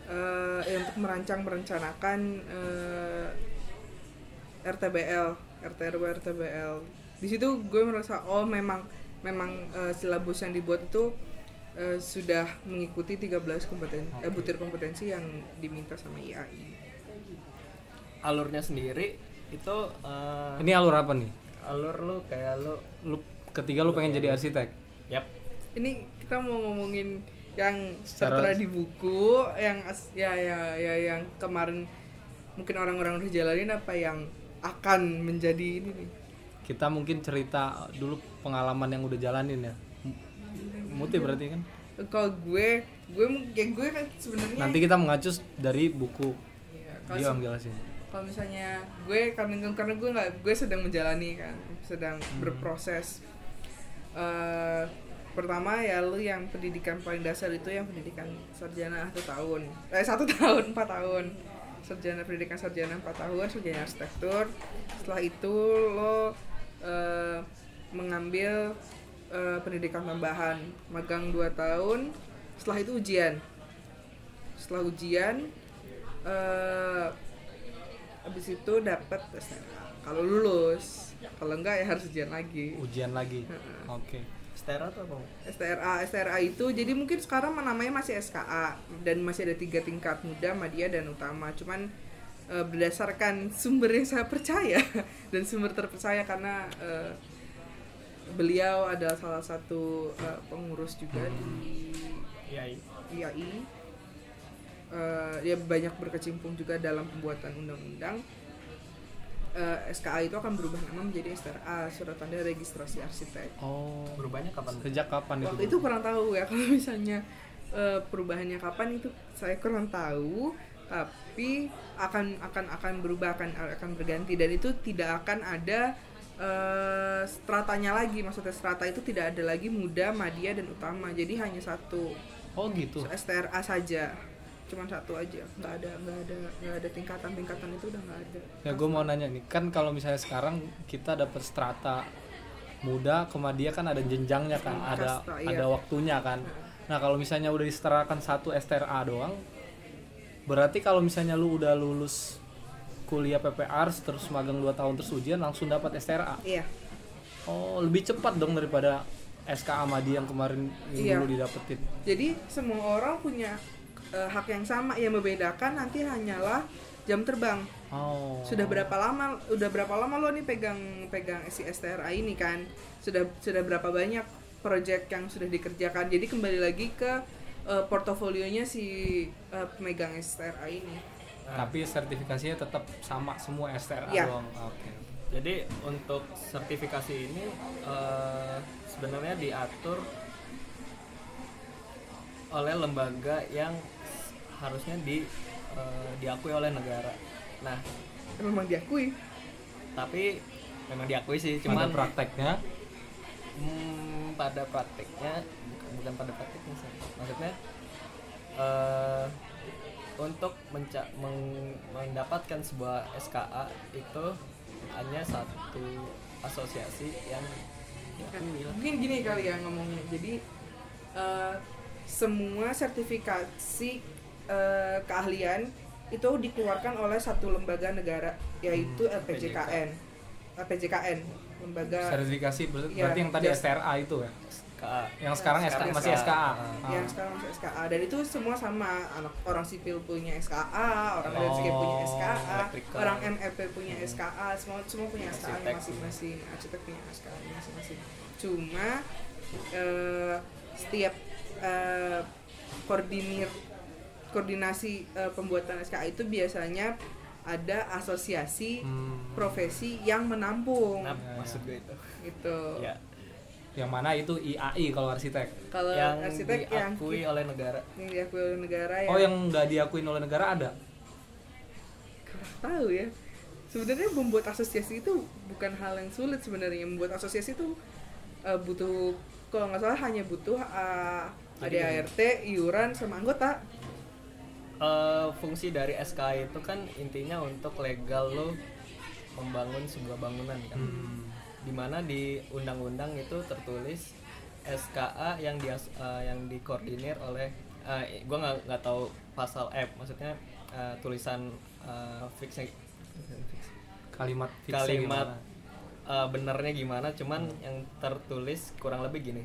eh, ya, untuk merancang merencanakan eh, RTBL RTRW RTBL di situ gue merasa oh memang memang eh, silabus yang dibuat itu eh, sudah mengikuti 13 kompeten eh, butir kompetensi yang diminta sama IAI alurnya sendiri itu eh, ini alur apa nih? Alur lu kayak lu lu ketika lu pengen jadi arsitek? Yap. Ini kita mau ngomongin yang Secara- tertera di buku yang as- ya ya ya yang kemarin mungkin orang-orang udah jalanin apa yang akan menjadi ini nih. Kita mungkin cerita dulu pengalaman yang udah jalanin ya. Muti berarti kan? Kalau gue gue mu- ya gue kan sebenarnya nanti kita mengacu dari buku. Ya, kalau dia yang jelasin kalau misalnya gue karena karena gue nggak gue sedang menjalani kan sedang Hmm. berproses. Eh, pertama ya lu yang pendidikan paling dasar itu yang pendidikan sarjana satu tahun. Eh satu tahun empat tahun sarjana pendidikan sarjana empat tahun sarjana arsitektur. Setelah itu lo eh, mengambil eh, pendidikan tambahan magang dua tahun. Setelah itu ujian. Setelah ujian eh habis itu dapat kalau lulus kalau enggak ya harus ujian lagi. Ujian lagi. Oke Stera tuh apa? STRA STRA itu jadi mungkin sekarang namanya masih SKA dan masih ada tiga tingkat muda media dan utama. Cuman eh, berdasarkan sumber yang saya percaya dan sumber terpercaya karena eh, beliau adalah salah satu eh, pengurus juga di IAI IAI Eh, dia banyak berkecimpung juga dalam pembuatan undang-undang Eh, SKA itu akan berubah nama menjadi STRA surat tanda registrasi arsitek. Oh. Berubahnya kapan sejak kapan itu waktu itu kurang tahu ya kalau misalnya eh, perubahannya kapan itu saya kurang tahu tapi akan akan akan berubah akan akan berganti. Dan itu tidak akan ada eh, stratanya lagi. Maksudnya strata itu tidak ada lagi muda media dan utama. Jadi hanya satu. Oh gitu. STRA saja cuman satu aja. Nggak ada nggak ada nggak ada tingkatan tingkatan itu udah nggak ada. Ya gue mau nanya nih. Kan kalau misalnya sekarang kita dapat strata muda kemudian kan ada jenjangnya kan Hmm, ada kasta, iya. ada waktunya kan. Nah. Kalau misalnya udah disetarakan satu STRA doang berarti kalau misalnya lu udah lulus kuliah PPR terus magang 2 tahun terus ujian langsung dapat STRA iya. Oh lebih cepat dong daripada SK Amadi yang kemarin yang Iya. dulu didapetin. Jadi semua orang punya eh, hak yang sama yang membedakan nanti hanyalah jam terbang. oh Sudah berapa lama udah berapa lama lo nih pegang pegang si STRA ini kan? Sudah sudah berapa banyak project yang sudah dikerjakan. Jadi kembali lagi ke eh, portofolionya si eh, pemegang STRA ini. tapi sertifikasinya tetap sama semua STRA Iya. doang oke Jadi untuk sertifikasi ini eh, sebenarnya diatur oleh lembaga yang harusnya di eh, diakui oleh negara. Nah, Memang diakui. tapi memang diakui sih, Cuman cuman prakteknya hmm, pada prakteknya bukan, bukan pada prakteknya sih. Maksudnya eh, untuk menca- meng- mendapatkan sebuah SKA itu hanya satu asosiasi yang mungkin gini kali ya ngomongnya jadi eh, semua sertifikasi eh, keahlian itu dikeluarkan oleh satu lembaga negara yaitu Hmm, LPJKN LPJKN lembaga sertifikasi ber- Iya, berarti yang tadi just- STRA itu ya KA. yang sekarang SKA. SK, masih SKA Ah. yang Ah. sekarang masih SKA dan itu semua sama anak orang sipil punya SKA orang Oh, landscape punya SKA electrical. orang MFP punya Hmm. SKA semua semua punya SKA masing-masing arsitek punya SKA masing-masing cuma eh, setiap eh, koordinir koordinasi eh, pembuatan SKA itu biasanya ada asosiasi Hmm. profesi yang menampung. Nah, maksud gue itu. gitu. Ya, yang mana itu IAI kalau arsitek. Kalau yang arsitek yang diakui oleh negara. yang diakui oleh negara ya. Oh yang nggak diakuin oleh negara ada? Kurang tahu ya. Sebenarnya membuat asosiasi itu bukan hal yang sulit sebenarnya. Membuat asosiasi itu eh, butuh kalau nggak salah hanya butuh Jadi ADART iuran sama anggota Eh, fungsi dari SKA itu kan intinya untuk legal lo membangun sebuah bangunan kan. Hmm. Di mana di undang-undang itu tertulis SKA yang di yang dikoordinir oleh eh, gua nggak nggak tahu pasal F maksudnya eh, tulisan eh, fix kalimat fixnya kalimat gimana? eh, benernya gimana cuman yang tertulis kurang lebih gini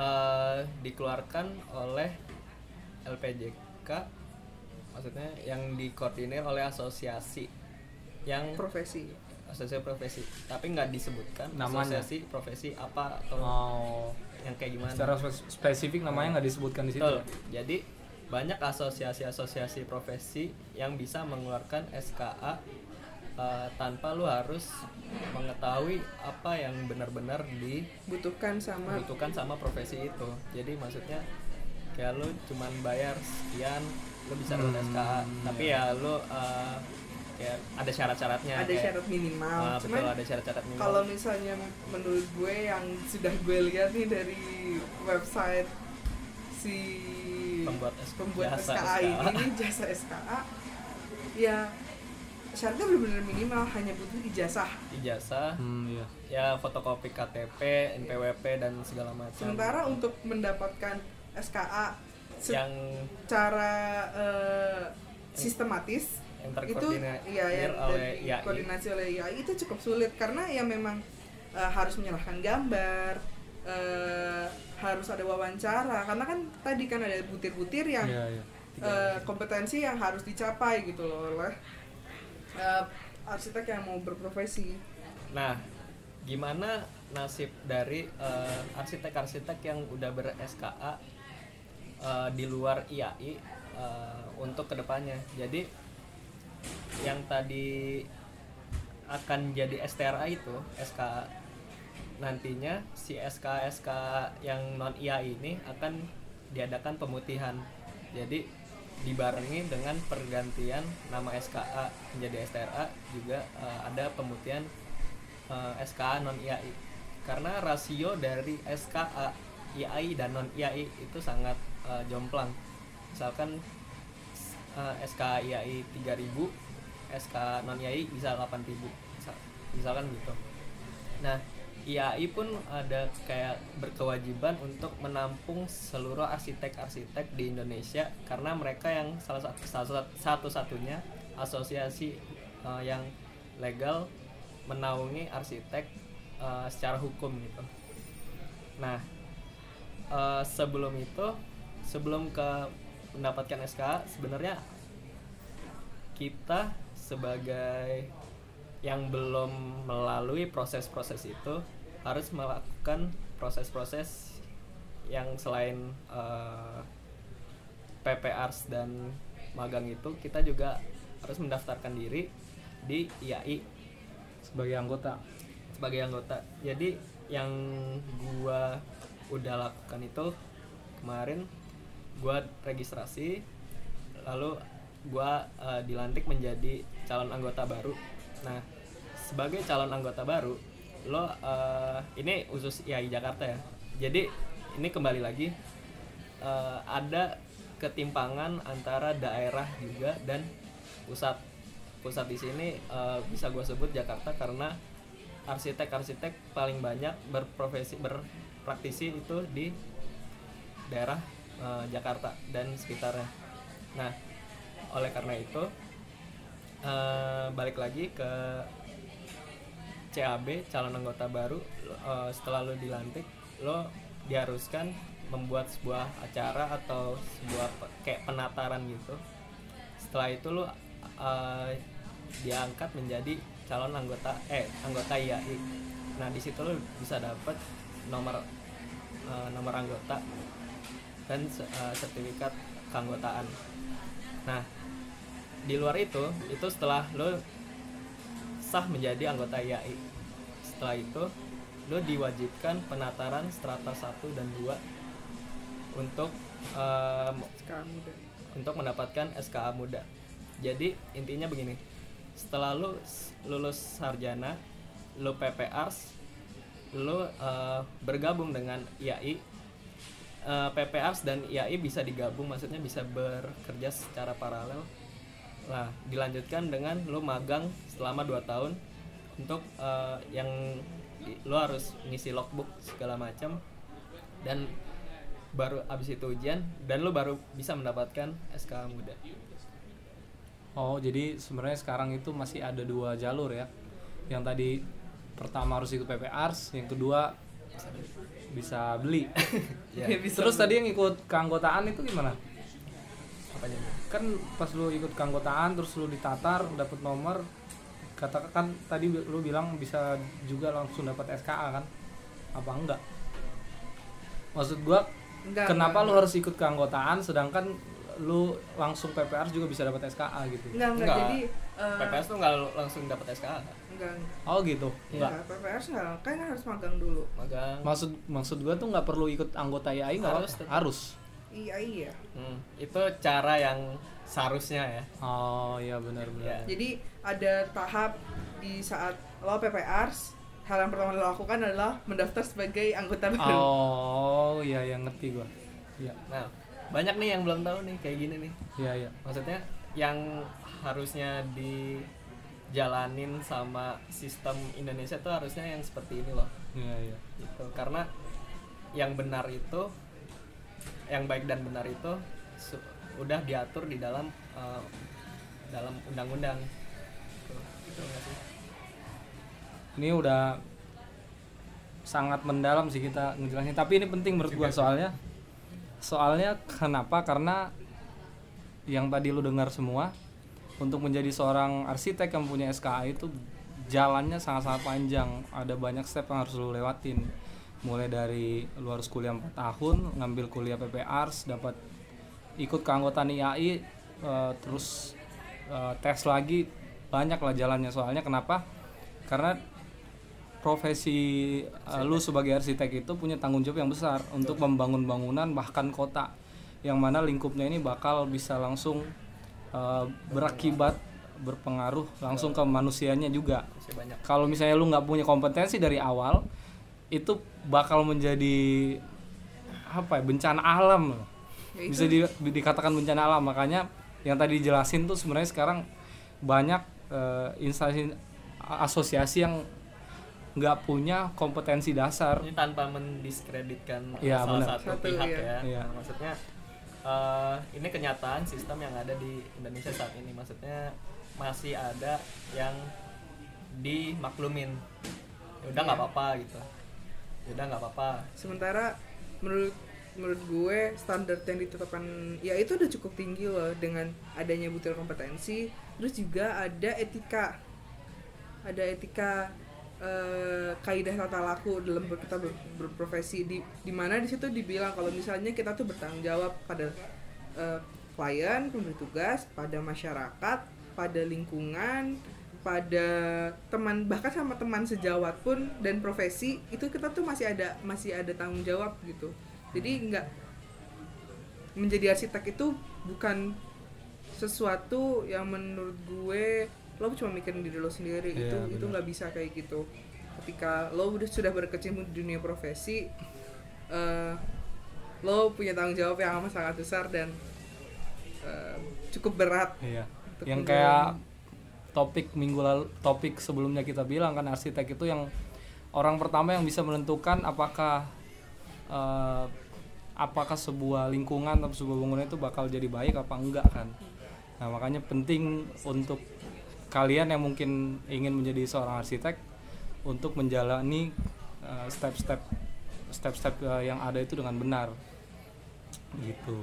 eh dikeluarkan oleh LPJK maksudnya yang dikoordinir oleh asosiasi yang profesi. Asosiasi profesi. Tapi nggak disebutkan Namanya? asosiasi profesi apa atau oh. yang kayak gimana. Secara spes- spesifik namanya nggak disebutkan di situ? Betul. Jadi banyak asosiasi-asosiasi profesi yang bisa mengeluarkan SKA eh, tanpa lu harus mengetahui apa yang benar-benar butuhkan sama dibutuhkan sama profesi itu. Jadi maksudnya kayak lu cuman bayar sekian lu bisa Hmm, SKA, tapi ya lu eh, kayak ada syarat-syaratnya. ada kayak- syarat minimal cuman betul ada syarat-syarat minimal. kalau misalnya menurut gue yang sudah gue lihat nih dari website si Pembuat pembuat jasa SKA, SKA. ini jasa SKA ya syaratnya benar-benar minimal hanya butuh ijazah ijazah, hmm, iya. ya fotokopi KTP, NPWP dan segala macam. sementara untuk mendapatkan SKA yang secara eh, sistematis yang itu ya yang oleh IAI. koordinasi oleh IAI itu cukup sulit karena ya memang eh, harus menyerahkan gambar eh, harus ada wawancara karena kan tadi kan ada butir-butir yang Iya, iya. eh, kompetensi yang harus dicapai gitu loh oleh eh, arsitek yang mau berprofesi Nah, gimana nasib dari eh, arsitek-arsitek yang udah ber SKA eh, di luar IAI eh, untuk ke depannya? Jadi yang tadi akan jadi STRA itu SKA nantinya si SK SK yang non IAI ini akan diadakan pemutihan. Jadi dibarengi dengan pergantian nama SKA menjadi STRA juga eh, ada pemutihan eh, SKA non IAI. Karena rasio dari SKA IAI dan non IAI itu sangat eh, jomplang. Misalkan eh, SKA IAI 3000 SK non IAI bisa 8000 Misal- misalkan gitu nah IAI pun ada kayak berkewajiban untuk menampung seluruh arsitek-arsitek di Indonesia karena mereka yang salah satu salah satu satunya asosiasi eh, yang legal menaungi arsitek eh, secara hukum gitu. Nah eh, sebelum itu sebelum ke mendapatkan SK sebenarnya kita sebagai yang belum melalui proses-proses itu harus melakukan proses-proses yang selain eh, PPRs dan magang itu kita juga harus mendaftarkan diri di IAI sebagai anggota sebagai anggota. Jadi yang gua udah lakukan itu kemarin gua registrasi lalu gua eh, dilantik menjadi calon anggota baru. Nah, sebagai calon anggota baru, lo eh, ini khusus IAI Jakarta ya. Jadi ini kembali lagi eh, ada ketimpangan antara daerah juga dan pusat. Pusat di sini eh, bisa gue sebut Jakarta karena arsitek-arsitek paling banyak berprofesi berpraktisi itu di daerah eh, Jakarta dan sekitarnya. Nah, oleh karena itu eh, balik lagi ke CAB calon anggota baru eh, setelah lo dilantik lo diharuskan membuat sebuah acara atau sebuah pe- kayak penataran gitu. Setelah itu lo eh, diangkat menjadi calon anggota eh anggota IAI nah di situ lo bisa dapat nomor eh, nomor anggota dan eh, sertifikat keanggotaan. Nah di luar itu itu setelah lo sah menjadi anggota IAI setelah itu lo diwajibkan penataran strata 1 dan 2 untuk em, Sekarang udah. untuk mendapatkan SKA muda. Jadi intinya begini, setelah s- lulus sarjana, lu PPARS, lu eh, bergabung dengan IAI, eh, PPARS dan IAI bisa digabung, maksudnya bisa bekerja secara paralel. Nah, dilanjutkan dengan lu magang selama 2 tahun untuk eh, yang lu harus ngisi logbook segala macam dan baru abis itu ujian dan lu baru bisa mendapatkan SKA muda. Oh, jadi sebenarnya sekarang itu masih ada dua jalur ya. Yang tadi pertama harus ikut PPARS, yang kedua bisa beli. Ya. Terus tadi yang ikut keanggotaan itu gimana? Apanya? Kan pas lu ikut keanggotaan terus lu ditatar dapat nomor katakan kan tadi lu bilang bisa juga langsung dapat SKA kan? Apa enggak? Maksud gua Enggak, kenapa enggak, lu enggak. harus ikut keanggotaan sedangkan lu langsung PPR juga bisa dapat SKA gitu? Enggak, enggak, jadi eh, PPS tuh nggak langsung dapat SKA enggak, Oh gitu. Enggak. enggak, PPRS enggak, kan harus magang dulu. magang Maksud maksud gua tuh nggak perlu ikut anggota IAI nggak Harus, harus. Iya, iya. Hmm, itu cara yang seharusnya ya Oh iya benar benar. Iya. Jadi ada tahap di saat lo PPRs, hal yang pertama lo lakukan adalah mendaftar sebagai anggota baru. Oh iya yang ngerti gua. Iya nah banyak nih yang belum tahu nih kayak gini nih iya iya. maksudnya yang harusnya dijalanin sama sistem Indonesia tuh harusnya yang seperti ini loh Iya iya. gitu karena yang benar itu yang baik dan benar itu udah diatur di dalam eh, dalam undang-undang gitu, gitu? Ini udah sangat mendalam sih kita ngejelasin. Tapi ini penting menurut gua soalnya soalnya kenapa? Karena yang tadi lu dengar semua untuk menjadi seorang arsitek yang punya SKA itu jalannya sangat-sangat panjang. Ada banyak step yang harus lu lewatin. Mulai dari lu harus kuliah 4 tahun, ngambil kuliah PPARS, dapat ikut keanggotaan IAI, eh, terus eh, tes lagi banyak lah jalannya. Soalnya kenapa? Karena profesi eh, lu sebagai arsitek itu punya tanggung jawab yang besar untuk membangun bangunan bahkan kota yang mana lingkupnya ini bakal bisa langsung eh, berakibat berpengaruh langsung ke manusianya juga. Kalau misalnya lu nggak punya kompetensi dari awal itu bakal menjadi apa ya bencana alam loh. Ya, bisa di- dikatakan bencana alam makanya yang tadi dijelasin tuh sebenarnya sekarang banyak eh, instansi asosiasi yang nggak punya kompetensi dasar ini tanpa mendiskreditkan Iya, salah benar. satu Satu, pihak iya. ya Iya. Nah, maksudnya eh, ini kenyataan sistem yang ada di Indonesia saat ini maksudnya masih ada yang dimaklumin ya udah nggak Iya. apa-apa gitu ya udah nggak apa-apa. Sementara menurut menurut gue standar yang ditetapkan ya itu udah cukup tinggi loh dengan adanya butir kompetensi, terus juga ada etika. Ada etika eh, kaidah tata laku dalam kita ber- berprofesi. Di di mana di situ dibilang kalau misalnya kita tuh bertanggung jawab pada eh, klien, pemberi tugas, pada masyarakat, pada lingkungan, pada teman bahkan sama teman sejawat pun dan profesi itu kita tuh masih ada masih ada tanggung jawab gitu. Jadi nggak menjadi arsitek itu bukan sesuatu yang menurut gue lo cuma mikirin diri lo sendiri Iya, itu itu benar. nggak bisa kayak gitu ketika lo udah sudah berkecimpung di dunia profesi eh, lo punya tanggung jawab yang amat sangat besar dan eh, cukup berat. Untuk yang kayak topik minggu lalu topik sebelumnya kita bilang kan arsitek itu yang orang pertama yang bisa menentukan apakah eh, apakah sebuah lingkungan atau sebuah bangunan itu bakal jadi baik apa enggak kan. Nah makanya penting untuk kalian yang mungkin ingin menjadi seorang arsitek untuk menjalani eh, step-step step-step eh, yang ada itu dengan benar. Gitu.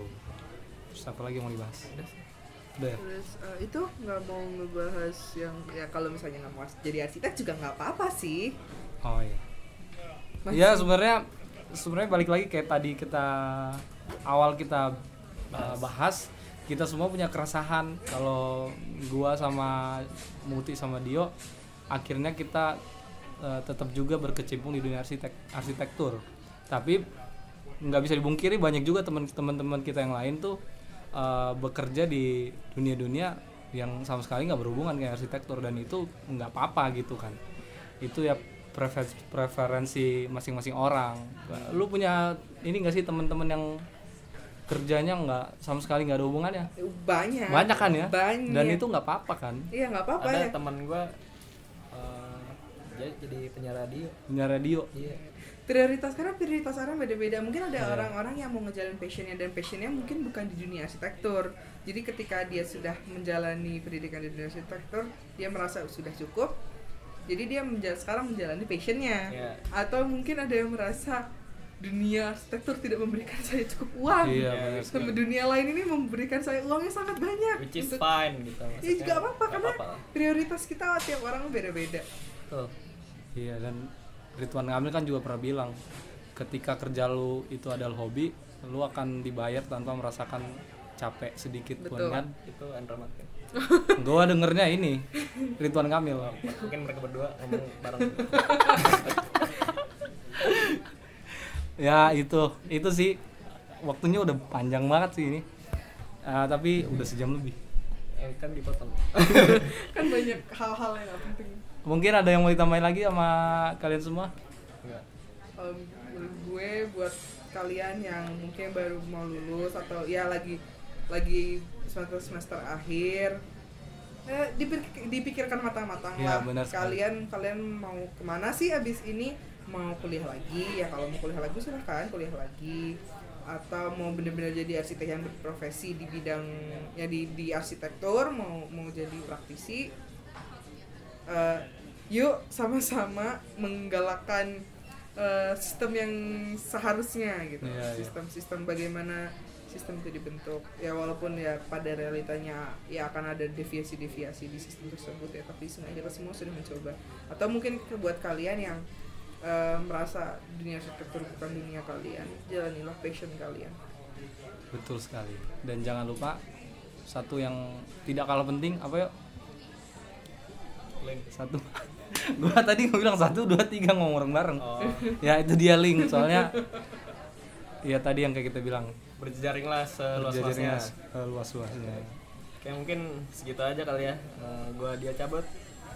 Terus apa lagi yang mau dibahas Terus eh, itu nggak mau ngebahas yang ya kalau misalnya nggak mau jadi arsitek juga nggak apa-apa sih. oh iya. Masih- ya sebenarnya sebenarnya balik lagi kayak tadi kita awal kita uh, bahas kita semua punya keresahan. Kalau gua sama Muti sama Dio akhirnya kita uh, tetap juga berkecimpung di dunia arsitek arsitektur. Tapi nggak bisa dibungkiri banyak juga teman-teman kita yang lain tuh uh, bekerja di dunia-dunia yang sama sekali nggak berhubungan kayak arsitektur dan itu nggak apa-apa gitu kan. Itu ya preferensi, preferensi masing-masing orang. Lu punya ini nggak sih teman-teman yang kerjanya nggak sama sekali nggak ada hubungannya? Banyak. banyak kan ya? Banyak. dan itu nggak apa-apa kan? Iya nggak apa-apa ada ya. teman gue dia jadi penyiar radio. Punya radio? Iya Prioritas karena prioritas orang beda-beda. Mungkin ada orang-orang yang mau ngejalan passionnya dan passionnya mungkin bukan di dunia arsitektur. Jadi ketika dia sudah menjalani pendidikan di dunia arsitektur, dia merasa sudah cukup. Jadi dia menjal sekarang menjalani passionnya. Iya. Atau mungkin ada yang merasa dunia arsitektur tidak memberikan saya cukup uang. iya Iya, Sama dunia lain ini memberikan saya uangnya sangat banyak. which is Untuk- fine gitu Ya juga apa-apa nggak karena apa-apa lah. prioritas kita tiap orang beda-beda. Betul. iya dan Ridwan Kamil kan juga pernah bilang ketika kerja lu itu adalah hobi lu akan dibayar tanpa merasakan capek sedikit pun Betul. kan? itu Andra Martin. Gua dengernya ini Ridwan Kamil. Mungkin mereka berdua ngomong bareng. Ya itu itu sih. Waktunya udah panjang banget sih ini. Ah, tapi udah sejam lebih. Eh, kan dipotong. Kan banyak hal-hal yang gak penting. Mungkin ada yang mau ditambahin lagi sama kalian semua? Enggak. Kalau menurut gue buat kalian yang mungkin baru mau lulus atau ya lagi lagi semester semester akhir eh, dipik- dipikirkan matang-matang Iya, lah. benar sekali. kalian kalian mau ke mana sih abis ini? Mau kuliah lagi? Ya kalau mau kuliah lagi silahkan kuliah lagi. Atau mau bener-bener jadi arsitek yang berprofesi di bidang ya di di arsitektur mau mau jadi praktisi Eh, yuk sama-sama menggalakkan eh, sistem yang seharusnya gitu. Iya, iya. sistem-sistem bagaimana sistem itu dibentuk. Ya walaupun ya pada realitanya ya akan ada deviasi-deviasi di sistem tersebut ya tapi seenggaknya kita semua sudah mencoba. Atau mungkin buat kalian yang eh, merasa dunia arsitektur bukan dunia kalian jalanilah passion kalian. Betul sekali. Dan jangan lupa satu yang tidak kalah penting apa ya link. Satu gua tadi gua bilang satu dua tiga ngomong bareng oh. Ya itu dia link soalnya ya tadi yang kayak kita bilang. Berjejaring lah seluas-luasnya. Luas luasnya Oke mungkin segitu aja kali ya. Eh, gua dia cabut.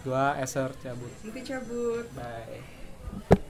Gua eser cabut. Nanti cabut. Bye